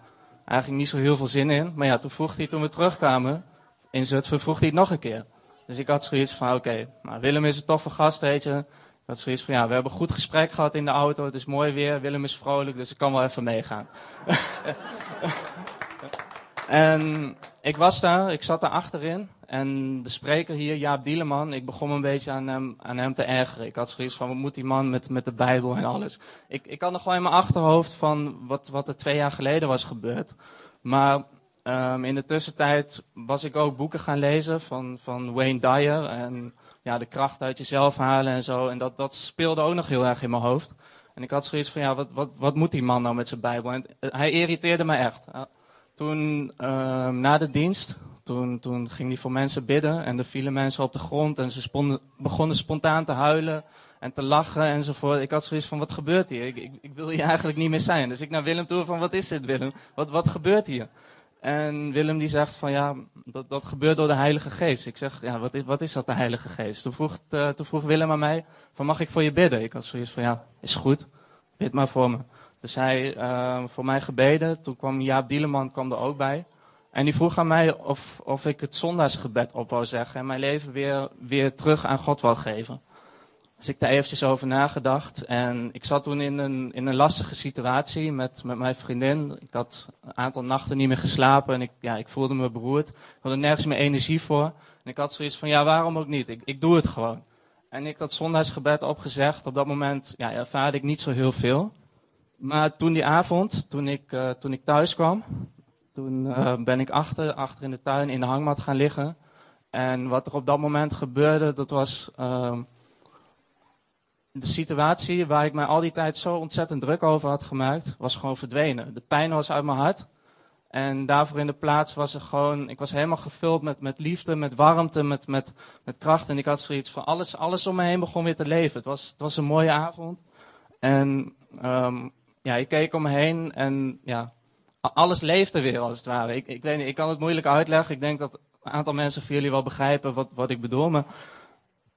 eigenlijk niet zo heel veel zin in. Maar ja, toen vroeg hij, toen we terugkwamen in Zutphen, vroeg hij het nog een keer. Dus ik had zoiets van, oké, nou, Willem is een toffe gast, weet je. Ik had zoiets van, ja, we hebben een goed gesprek gehad in de auto. Het is mooi weer, Willem is vrolijk, dus ik kan wel even meegaan. en ik was daar, ik zat daar achterin. En de spreker hier, Jaap Dieleman, ik begon een beetje aan hem, aan hem te ergeren. Ik had zoiets van, wat moet die man met, met de Bijbel en alles. Ik, ik had nog gewoon in mijn achterhoofd van wat, wat er twee jaar geleden was gebeurd. Maar um, in de tussentijd was ik ook boeken gaan lezen van, van Wayne Dyer. En ja, de kracht uit jezelf halen en zo. En dat, dat speelde ook nog heel erg in mijn hoofd. En ik had zoiets van, ja, wat, wat, wat moet die man nou met zijn Bijbel? En hij irriteerde me echt. Toen, um, na de dienst, toen, toen ging hij voor mensen bidden en er vielen mensen op de grond en ze begonnen spontaan te huilen en te lachen enzovoort. Ik had zoiets van, wat gebeurt hier? Ik, ik, ik wil hier eigenlijk niet meer zijn. Dus ik naar Willem toe van, wat is dit Willem? Wat, wat gebeurt hier? En Willem die zegt van, ja, dat, dat gebeurt door de Heilige Geest. Ik zeg, ja, wat is, wat is dat, de Heilige Geest? Toen vroeg, uh, toen vroeg Willem aan mij, van, mag ik voor je bidden? Ik had zoiets van, ja, is goed, bid maar voor me. Dus hij uh, voor mij gebeden. Toen kwam Jaap Dieleman kwam er ook bij. En die vroeg aan mij of, of ik het zondagsgebed op wou zeggen en mijn leven weer, weer terug aan God wou geven. Dus ik daar eventjes over nagedacht. En ik zat toen in een, in een lastige situatie met, met mijn vriendin. Ik had een aantal nachten niet meer geslapen en ik, ja, ik voelde me beroerd. Ik had er nergens meer energie voor. En ik had zoiets van, ja, waarom ook niet? Ik, ik doe het gewoon. En ik had zondagsgebed opgezegd. Op dat moment ja, ervaarde ik niet zo heel veel. Maar toen die avond, toen ik, uh, toen ik thuis kwam, toen uh, ben ik achter, achter in de tuin in de hangmat gaan liggen. En wat er op dat moment gebeurde, dat was uh, de situatie waar ik mij al die tijd zo ontzettend druk over had gemaakt, was gewoon verdwenen. De pijn was uit mijn hart. En daarvoor in de plaats was er gewoon, ik was helemaal gevuld met, met liefde, met warmte, met, met, met kracht. En ik had zoiets van, alles, alles om me heen begon weer te leven. Het was, het was een mooie avond. En um, ja, ik keek om me heen en ja, alles leefde weer als het ware. Ik, ik weet niet, ik kan het moeilijk uitleggen. Ik denk dat een aantal mensen van jullie wel begrijpen wat, wat ik bedoel. Maar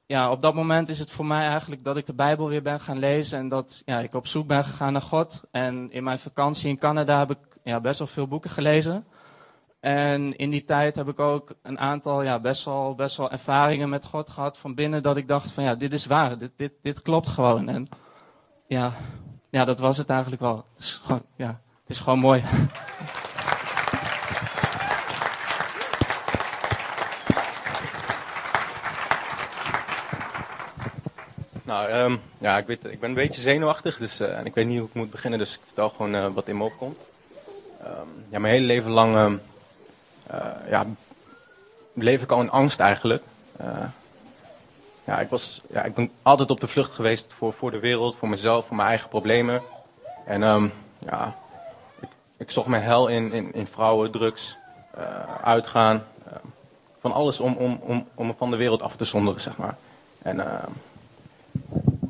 ja, op dat moment is het voor mij eigenlijk dat ik de Bijbel weer ben gaan lezen. En dat ja, ik op zoek ben gegaan naar God. En in mijn vakantie in Canada heb ik ja, best wel veel boeken gelezen. En in die tijd heb ik ook een aantal ja, best, wel, best wel ervaringen met God gehad van binnen. Dat ik dacht van ja, dit is waar. Dit, dit, dit klopt gewoon. En ja, ja, dat was het eigenlijk wel. Is gewoon, ja, het is gewoon mooi. Nou, um, ja, ik, weet, ik ben een beetje zenuwachtig dus, uh, en ik weet niet hoe ik moet beginnen, dus ik vertel gewoon uh, wat in me opkomt. Um, ja, mijn hele leven lang um, ja, leef ik al in angst eigenlijk. ja, ik, was, ja, ik ben altijd op de vlucht geweest voor, voor de wereld, voor mezelf, voor mijn eigen problemen. En ehm, ja, ik, zocht mijn hel in, in, in vrouwen, drugs, eh, uitgaan. ehm, van alles om, om, om, om me van de wereld af te zonderen, zeg maar. En ehm,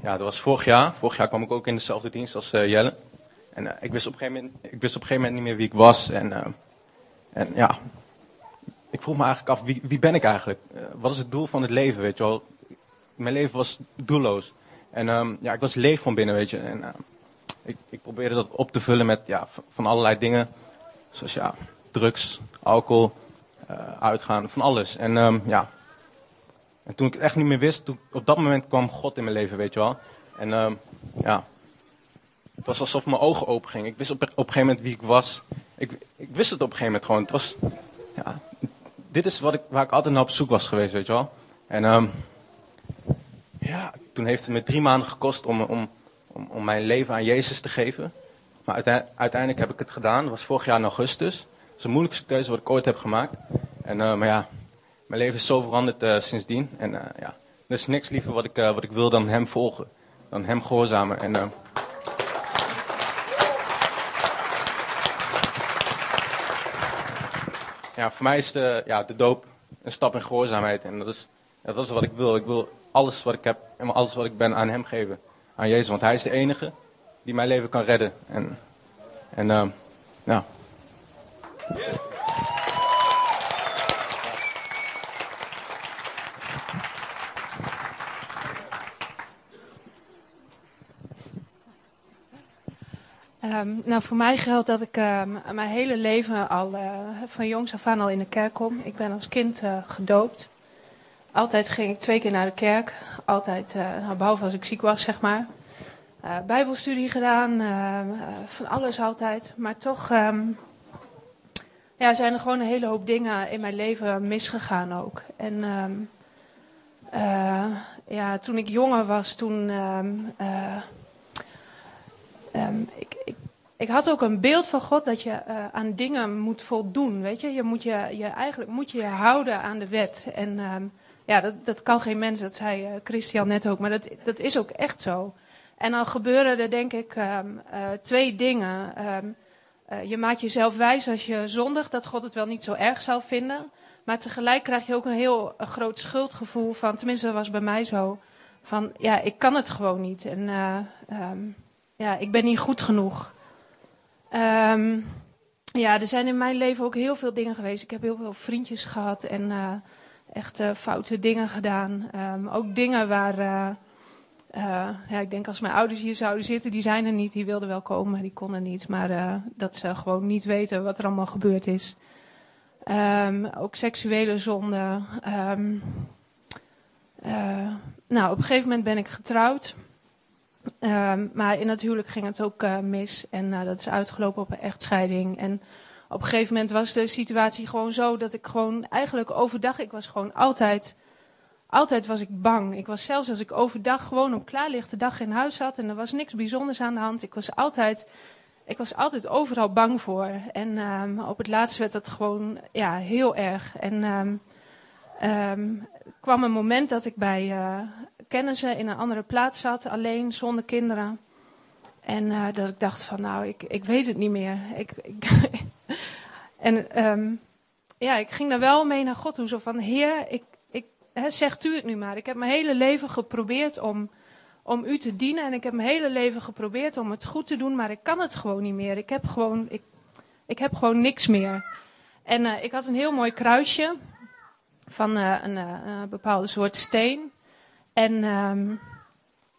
ja, dat was vorig jaar. Vorig jaar kwam ik ook in dezelfde dienst als eh, Jelle. En eh, ik, wist op een gegeven moment, ik wist op een moment niet meer wie ik was. En, en ja, ik vroeg me eigenlijk af, wie, wie ben ik eigenlijk? Eh, wat is het doel van het leven, weet je wel? Mijn leven was doelloos. En ehm, ja, ik was leeg van binnen, weet je. En ehm, ik, ik probeerde dat op te vullen met ja, van allerlei dingen. Zoals ja, drugs, alcohol, eh, uitgaan, van alles. En ehm, ja, en toen ik het echt niet meer wist, toen, op dat moment kwam God in mijn leven, weet je wel. En ehm, ja, het was alsof mijn ogen open gingen. Ik wist op, op een gegeven moment wie ik was. Ik, ik wist het op een gegeven moment gewoon. Het was, ja, dit is wat ik, waar ik altijd naar op zoek was geweest, weet je wel. En ehm, ja, toen heeft het me drie maanden gekost om, om, om, mijn leven aan Jezus te geven. Maar uitei- uiteindelijk heb ik het gedaan. Dat was vorig jaar in augustus. Dat is de moeilijkste keuze wat ik ooit heb gemaakt. En, eh, maar ja, mijn leven is zo veranderd eh, sindsdien. En eh, ja, er is niks liever wat ik, wat ik wil dan hem volgen. Dan hem gehoorzamen. En, ja, voor mij is de, ja, de doop een stap in gehoorzaamheid. En dat is, dat is wat ik wil. Ik wil alles wat ik heb en alles wat ik ben aan hem geven. Aan Jezus. Want hij is de enige die mijn leven kan redden. En, en eh, ja. Ehm, nou, voor mij geldt dat ik ehm, mijn hele leven al eh, van jongs af aan al in de kerk kom. Ik ben als kind eh, gedoopt. Altijd ging ik twee keer naar de kerk. Altijd, eh, nou, behalve als ik ziek was, zeg maar. Eh, Bijbelstudie gedaan, eh, van alles altijd. Maar toch ehm, ja, zijn er gewoon een hele hoop dingen in mijn leven misgegaan ook. En ehm, eh, ja, toen ik jonger was, toen... ehm, eh, Ehm, ik, ik, ik had ook een beeld van God dat je aan dingen moet voldoen. Weet je, je moet je, je eigenlijk moet je je houden aan de wet. En ja, dat, dat kan geen mens, dat zei eh, Christian net ook, maar dat, dat is ook echt zo. En dan gebeuren er denk ik ehm, eh, twee dingen. Ehm, eh, je maakt jezelf wijs als je zondigt, dat God het wel niet zo erg zal vinden. Maar tegelijk krijg je ook een heel groot schuldgevoel van, tenminste dat was bij mij zo, van ja, ik kan het gewoon niet. En eh, ehm, ja, ik ben niet goed genoeg. Ja, er zijn in mijn leven ook heel veel dingen geweest. Ik heb heel veel vriendjes gehad en echt eh, foute dingen gedaan. Ehm, ook dingen waar, eh, eh, ja, ik denk als mijn ouders hier zouden zitten, die zijn er niet. Die wilden wel komen, maar die konden niet. Maar eh, dat ze gewoon niet weten wat er allemaal gebeurd is. Ehm, ook seksuele zonden. Ehm, eh, nou, op een gegeven moment ben ik getrouwd. Maar in het huwelijk ging het ook mis. En dat is uitgelopen op een echtscheiding. En op een gegeven moment was de situatie gewoon zo dat ik gewoon eigenlijk overdag, ik was gewoon altijd, altijd was ik bang. Ik was zelfs als ik overdag gewoon op klaarlichte dag in huis zat en er was niks bijzonders aan de hand. Ik was altijd, ik was altijd overal bang voor. En ehm, op het laatst werd dat gewoon ja, heel erg. En er kwam een moment dat ik bij eh, kennissen in een andere plaats zat, alleen, zonder kinderen. En eh, dat ik dacht van, nou, ik, ik weet het niet meer. Ik, en ehm, ja, ik ging daar wel mee naar God toe. Zo van, Heer, ik, ik, zegt u het nu maar. Ik heb mijn hele leven geprobeerd om, om u te dienen. En ik heb mijn hele leven geprobeerd om het goed te doen. Maar ik kan het gewoon niet meer. Ik heb gewoon, ik, ik heb gewoon niks meer. En eh, ik had een heel mooi kruisje van een eh, een bepaalde soort steen. En ehm,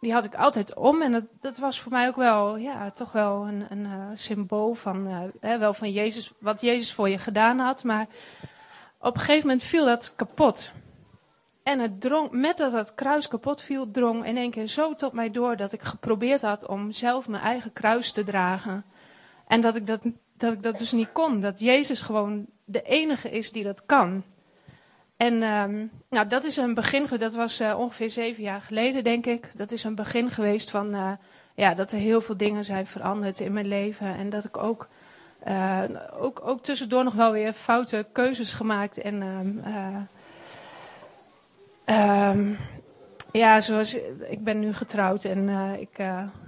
die had ik altijd om. En dat, dat was voor mij ook wel, ja, toch wel een, een eh, symbool van, eh, hè, wel van Jezus, wat Jezus voor je gedaan had. Maar op een gegeven moment viel dat kapot. En het drong, met dat dat kruis kapot viel, drong in één keer zo tot mij door dat ik geprobeerd had om zelf mijn eigen kruis te dragen. En dat ik dat, dat, ik dat dus niet kon. Dat Jezus gewoon de enige is die dat kan. En ehm, nou, dat is een begin, dat was eh, ongeveer zeven jaar geleden, denk ik. Dat is een begin geweest van eh, ja, dat er heel veel dingen zijn veranderd in mijn leven. En dat ik ook, eh, ook, ook tussendoor nog wel weer foute keuzes gemaakt. En ehm, eh, ehm, Ja, zoals ik ben nu getrouwd en ik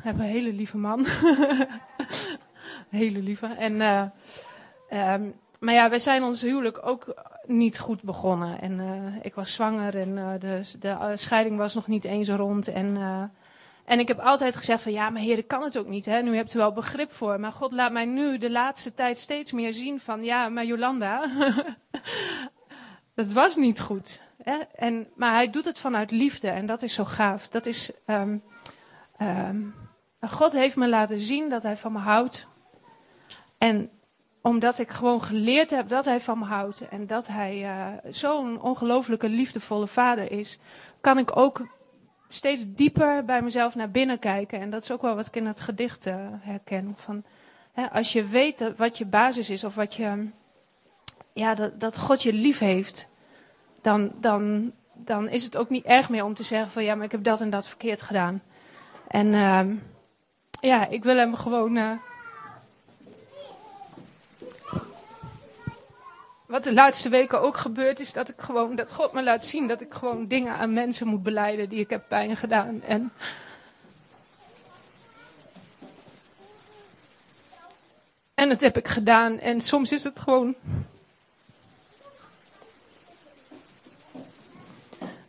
heb een hele lieve man. hele lieve. En, maar ja, wij zijn ons huwelijk ook niet goed begonnen. En eh, ik was zwanger en eh, de, de eh, scheiding was nog niet eens rond. En, en ik heb altijd gezegd van ja, maar heer, ik kan het ook niet. Hè? Nu hebt u wel begrip voor. Maar God laat mij nu de laatste tijd steeds meer zien van ja, maar Jolanda, dat was niet goed. Hè? En, maar hij doet het vanuit liefde en dat is zo gaaf. Dat is, ehm, ehm, God heeft me laten zien dat hij van me houdt. En omdat ik gewoon geleerd heb dat hij van me houdt en dat hij eh, zo'n ongelooflijke liefdevolle vader is, kan ik ook steeds dieper bij mezelf naar binnen kijken. En dat is ook wel wat ik in het gedicht eh, herken. Van, hè, als je weet dat, wat je basis is of wat je, ja, dat, dat God je lief heeft, dan, dan, dan is het ook niet erg meer om te zeggen van ja, maar ik heb dat en dat verkeerd gedaan. En ehm, ja, ik wil hem gewoon. Wat de laatste weken ook gebeurt, is dat ik gewoon, dat God me laat zien dat ik gewoon dingen aan mensen moet beleiden die ik heb pijn gedaan. En En dat heb ik gedaan. En soms is het gewoon.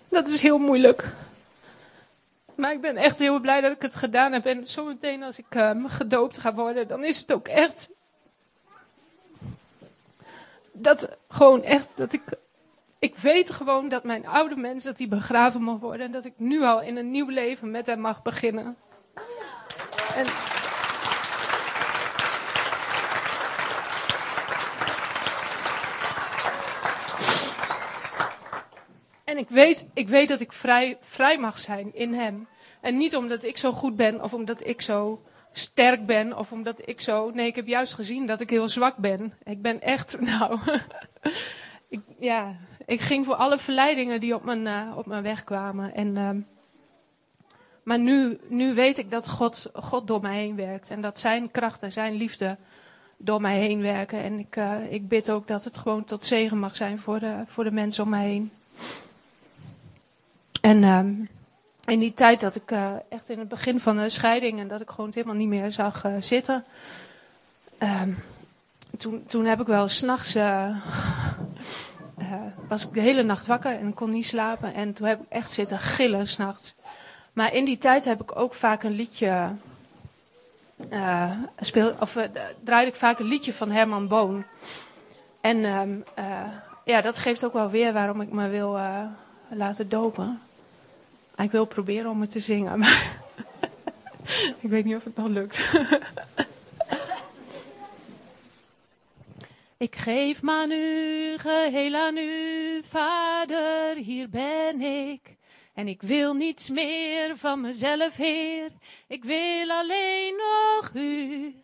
Dat is heel moeilijk. Maar ik ben echt heel blij dat ik het gedaan heb. En zometeen als ik ehm, gedoopt ga worden, dan is het ook echt dat gewoon echt, dat ik, ik weet gewoon dat mijn oude mens, dat die begraven mag worden. En dat ik nu al in een nieuw leven met hem mag beginnen. En, en ik weet, ik weet dat ik vrij, vrij mag zijn in hem. En niet omdat ik zo goed ben of omdat ik zo sterk ben of omdat ik zo. Nee, ik heb juist gezien dat ik heel zwak ben. Ik ben echt, nou. ik, ja, ik ging voor alle verleidingen die op mijn, eh, op mijn weg kwamen. En, ehm, maar nu, nu weet ik dat God, God door mij heen werkt. En dat zijn kracht en zijn liefde door mij heen werken. En ik, eh, ik bid ook dat het gewoon tot zegen mag zijn voor de, voor de mensen om mij heen. En. In die tijd dat ik eh, echt in het begin van de scheiding en dat ik gewoon helemaal niet meer zag eh, zitten. ehm, toen, toen heb ik wel s'nachts. eh, was ik de hele nacht wakker en kon niet slapen. En toen heb ik echt zitten gillen s'nachts. Maar in die tijd heb ik ook vaak een liedje. speel, of draaide ik vaak een liedje van Herman Boon. En ehm, eh, ja, dat geeft ook wel weer waarom ik me wil laten dopen. Ik wil proberen om het te zingen, maar ik weet niet of het nog lukt. ik geef me aan u, geheel aan u, vader, hier ben ik. En ik wil niets meer van mezelf, Heer. Ik wil alleen nog u.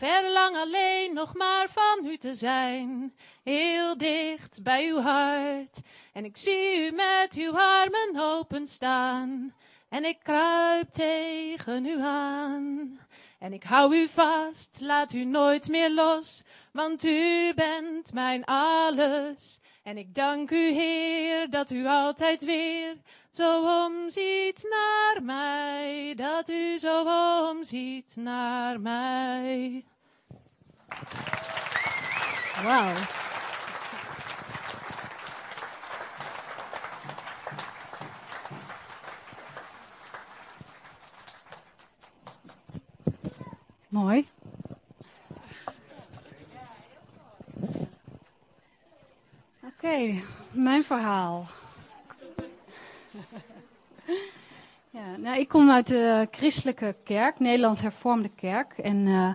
Verlang alleen nog maar van u te zijn. Heel dicht bij uw hart. En ik zie u met uw armen openstaan. En ik kruip tegen u aan. En ik hou u vast, laat u nooit meer los. Want u bent mijn alles. En ik dank u, Heer, dat u altijd weer zo omziet naar mij. Dat u zo omziet naar mij. Wauw. Mooi. Oké, mijn verhaal. Ja, nou, ik kom uit de christelijke kerk, Nederlands Hervormde Kerk. En eh,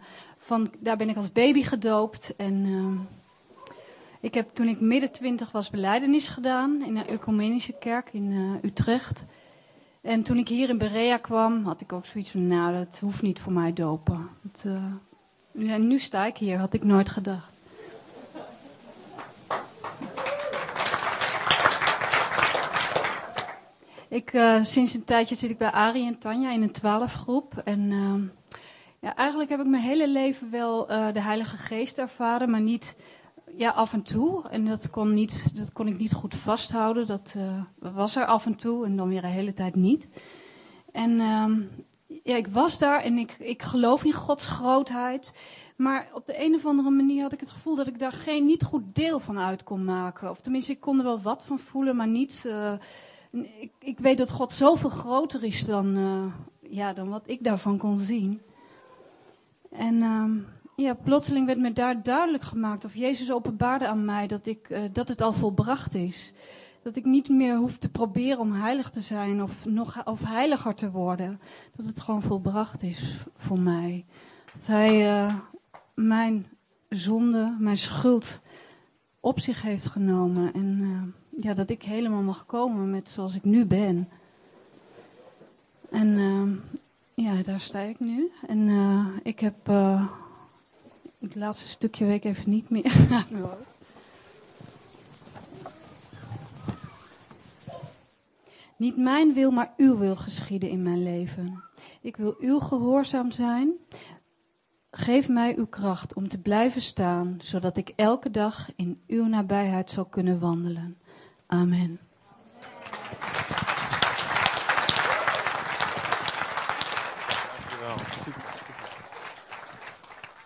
van, daar ben ik als baby gedoopt. En ehm, ik heb toen ik midden twintig was beleidenis gedaan in een ecumenische kerk in eh, Utrecht. En toen ik hier in Berea kwam, had ik ook zoiets van, nou, dat hoeft niet voor mij dopen. Eh, en nu sta ik hier, had ik nooit gedacht. Ik, eh, sinds een tijdje zit ik bij Arie en Tanja in een twaalfgroep. En ehm, ja, eigenlijk heb ik mijn hele leven wel eh, de Heilige Geest ervaren, maar niet ja, af en toe. En dat kon, niet, dat kon ik niet goed vasthouden. Dat eh, was er af en toe en dan weer een hele tijd niet. En ehm, ja, ik was daar en ik, ik geloof in Gods grootheid. Maar op de een of andere manier had ik het gevoel dat ik daar geen niet goed deel van uit kon maken. Of tenminste, ik kon er wel wat van voelen, maar niet. eh, ik, ik weet dat God zoveel groter is dan, ja, dan wat ik daarvan kon zien. En ehm, ja, plotseling werd me daar duidelijk gemaakt, of Jezus openbaarde aan mij, dat, ik, eh, dat het al volbracht is. Dat ik niet meer hoef te proberen om heilig te zijn of, nog, of heiliger te worden. Dat het gewoon volbracht is voor mij. Dat Hij eh, mijn zonde, mijn schuld op zich heeft genomen. En eh, ja, dat ik helemaal mag komen met zoals ik nu ben. En eh, ja, daar sta ik nu. En eh, ik heb eh, het laatste stukje week even niet meer. Niet mijn wil, maar uw wil geschieden in mijn leven. Ik wil uw gehoorzaam zijn. Geef mij uw kracht om te blijven staan, zodat ik elke dag in uw nabijheid zal kunnen wandelen. Amen.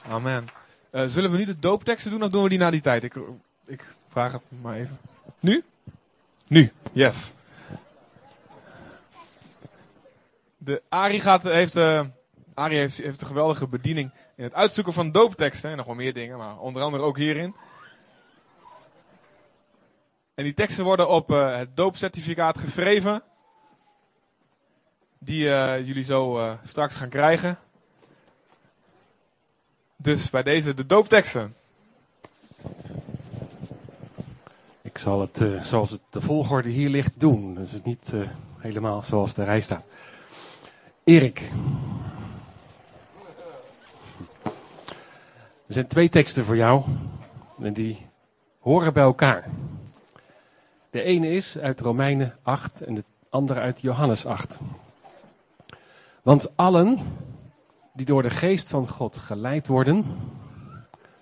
Amen. Eh, zullen we nu de doopteksten doen of doen we die na die tijd? Ik, ik vraag het maar even. Nu? Nu, yes. De Ari gaat, heeft, eh Ari heeft, een geweldige bediening in het uitzoeken van doopteksten. En nog wel meer dingen, maar onder andere ook hierin. En die teksten worden op eh, het doopcertificaat geschreven. Die jullie zo straks gaan krijgen. Dus bij deze de doopteksten. Ik zal het eh, zoals het de volgorde hier ligt doen. Dus het niet eh, helemaal zoals de rij staat. Erik. Er zijn twee teksten voor jou. En die horen bij elkaar. De ene is uit Romeinen 8 en de andere uit Johannes 8. Want allen die door de geest van God geleid worden,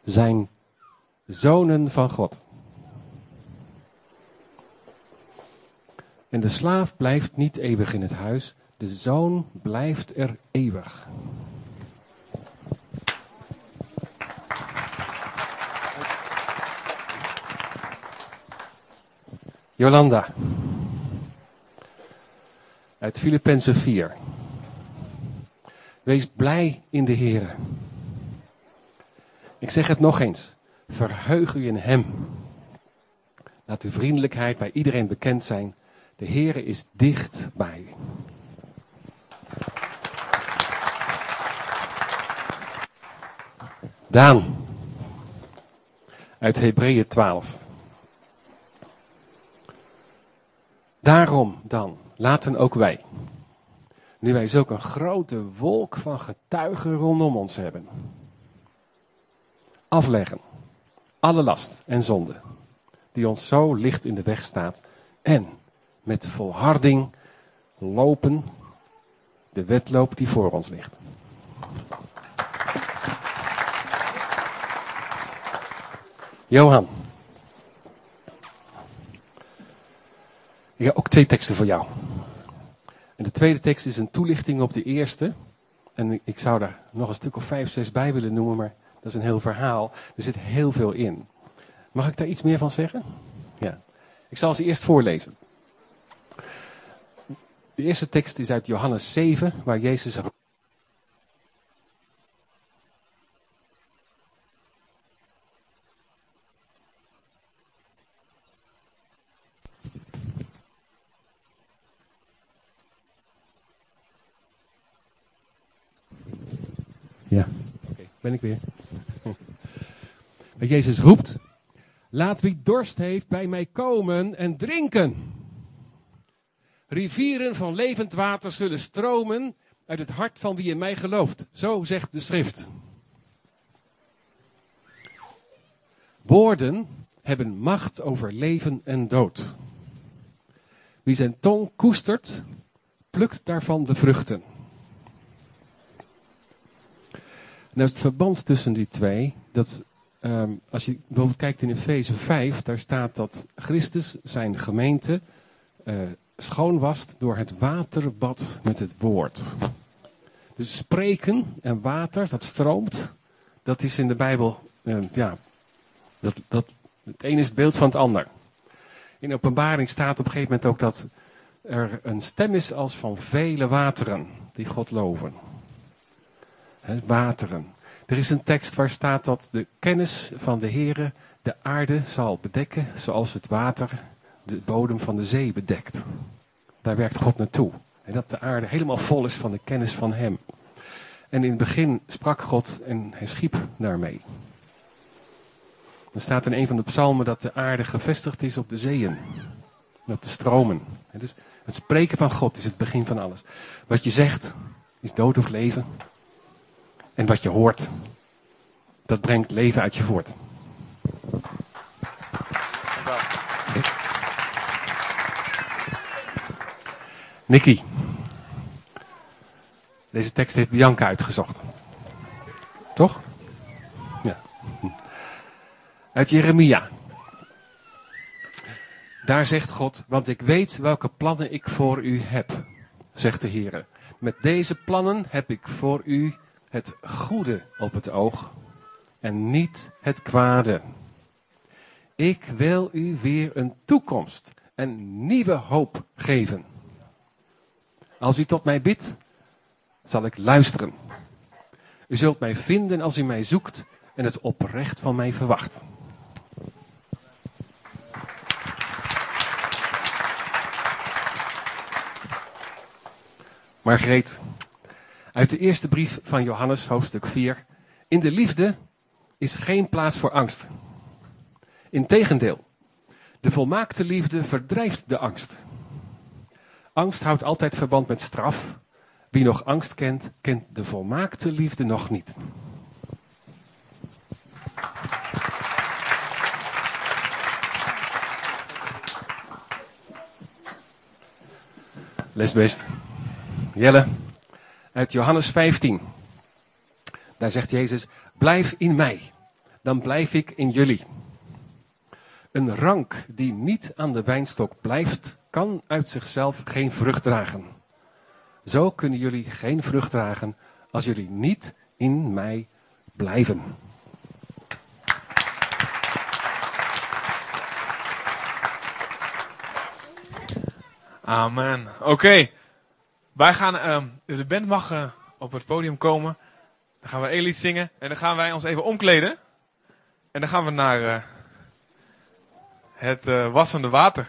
zijn zonen van God. En de slaaf blijft niet eeuwig in het huis, de zoon blijft er eeuwig. Jolanda. Uit Filippenzen 4. Wees blij in de Heer. Ik zeg het nog eens. Verheug u in Hem. Laat uw vriendelijkheid bij iedereen bekend zijn. De Heer is dichtbij. Daan. Uit Hebreeën 12. Daarom dan, laten ook wij, nu wij zulk een grote wolk van getuigen rondom ons hebben, afleggen alle last en zonde die ons zo licht in de weg staat en met volharding lopen de wedloop die voor ons ligt. Johan. Ik heb ook twee teksten voor jou. En de tweede tekst is een toelichting op de eerste. En ik zou daar nog een stuk of vijf, zes bij willen noemen, maar dat is een heel verhaal. Er zit heel veel in. Mag ik daar iets meer van zeggen? Ja. Ik zal ze eerst voorlezen. De eerste tekst is uit Johannes 7, waar Jezus Ja, oké, ben ik weer. Jezus roept, laat wie dorst heeft bij mij komen en drinken. Rivieren van levend water zullen stromen uit het hart van wie in mij gelooft. Zo zegt de schrift. Woorden hebben macht over leven en dood. Wie zijn tong koestert, plukt daarvan de vruchten. Nou is het verband tussen die twee dat ehm, als je bijvoorbeeld kijkt in Efeze 5, daar staat dat Christus zijn gemeente eh schoon wast door het waterbad met het woord. Dus spreken en water, dat stroomt, dat is in de Bijbel, eh, ja, dat, dat, het een is het beeld van het ander. In openbaring staat op een gegeven moment ook dat er een stem is als van vele wateren die God loven. Wateren. Er is een tekst waar staat dat de kennis van de Heere de aarde zal bedekken zoals het water de bodem van de zee bedekt. Daar werkt God naartoe. En dat de aarde helemaal vol is van de kennis van Hem. En in het begin sprak God en hij schiep daarmee. Er staat in een van de psalmen dat de aarde gevestigd is op de zeeën. En op de stromen. En dus het spreken van God is het begin van alles. Wat je zegt is dood of leven. En wat je hoort, dat brengt leven uit je voort. Nicky. Deze tekst heeft Bianca uitgezocht. Toch? Ja. Uit Jeremia. Daar zegt God, want ik weet welke plannen ik voor u heb, zegt de Heer. Met deze plannen heb ik voor u het goede op het oog en niet het kwade. Ik wil u weer een toekomst en nieuwe hoop geven. Als u tot mij bidt, zal ik luisteren. U zult mij vinden als u mij zoekt en het oprecht van mij verwacht. Margreet, uit de eerste brief van Johannes, hoofdstuk 4. In de liefde is geen plaats voor angst. Integendeel, de volmaakte liefde verdrijft de angst. Angst houdt altijd verband met straf. Wie nog angst kent, kent de volmaakte liefde nog niet. Lesbest. Jelle, uit Johannes 15. Daar zegt Jezus, blijf in mij, dan blijf ik in jullie. Een rank die niet aan de wijnstok blijft, kan uit zichzelf geen vrucht dragen. Zo kunnen jullie geen vrucht dragen als jullie niet in mij blijven. Amen. Oké. Wij gaan, ehm, de band mag eh, op het podium komen. Dan gaan we één lied zingen. En dan gaan wij ons even omkleden. En dan gaan we naar eh, het eh, wassende water.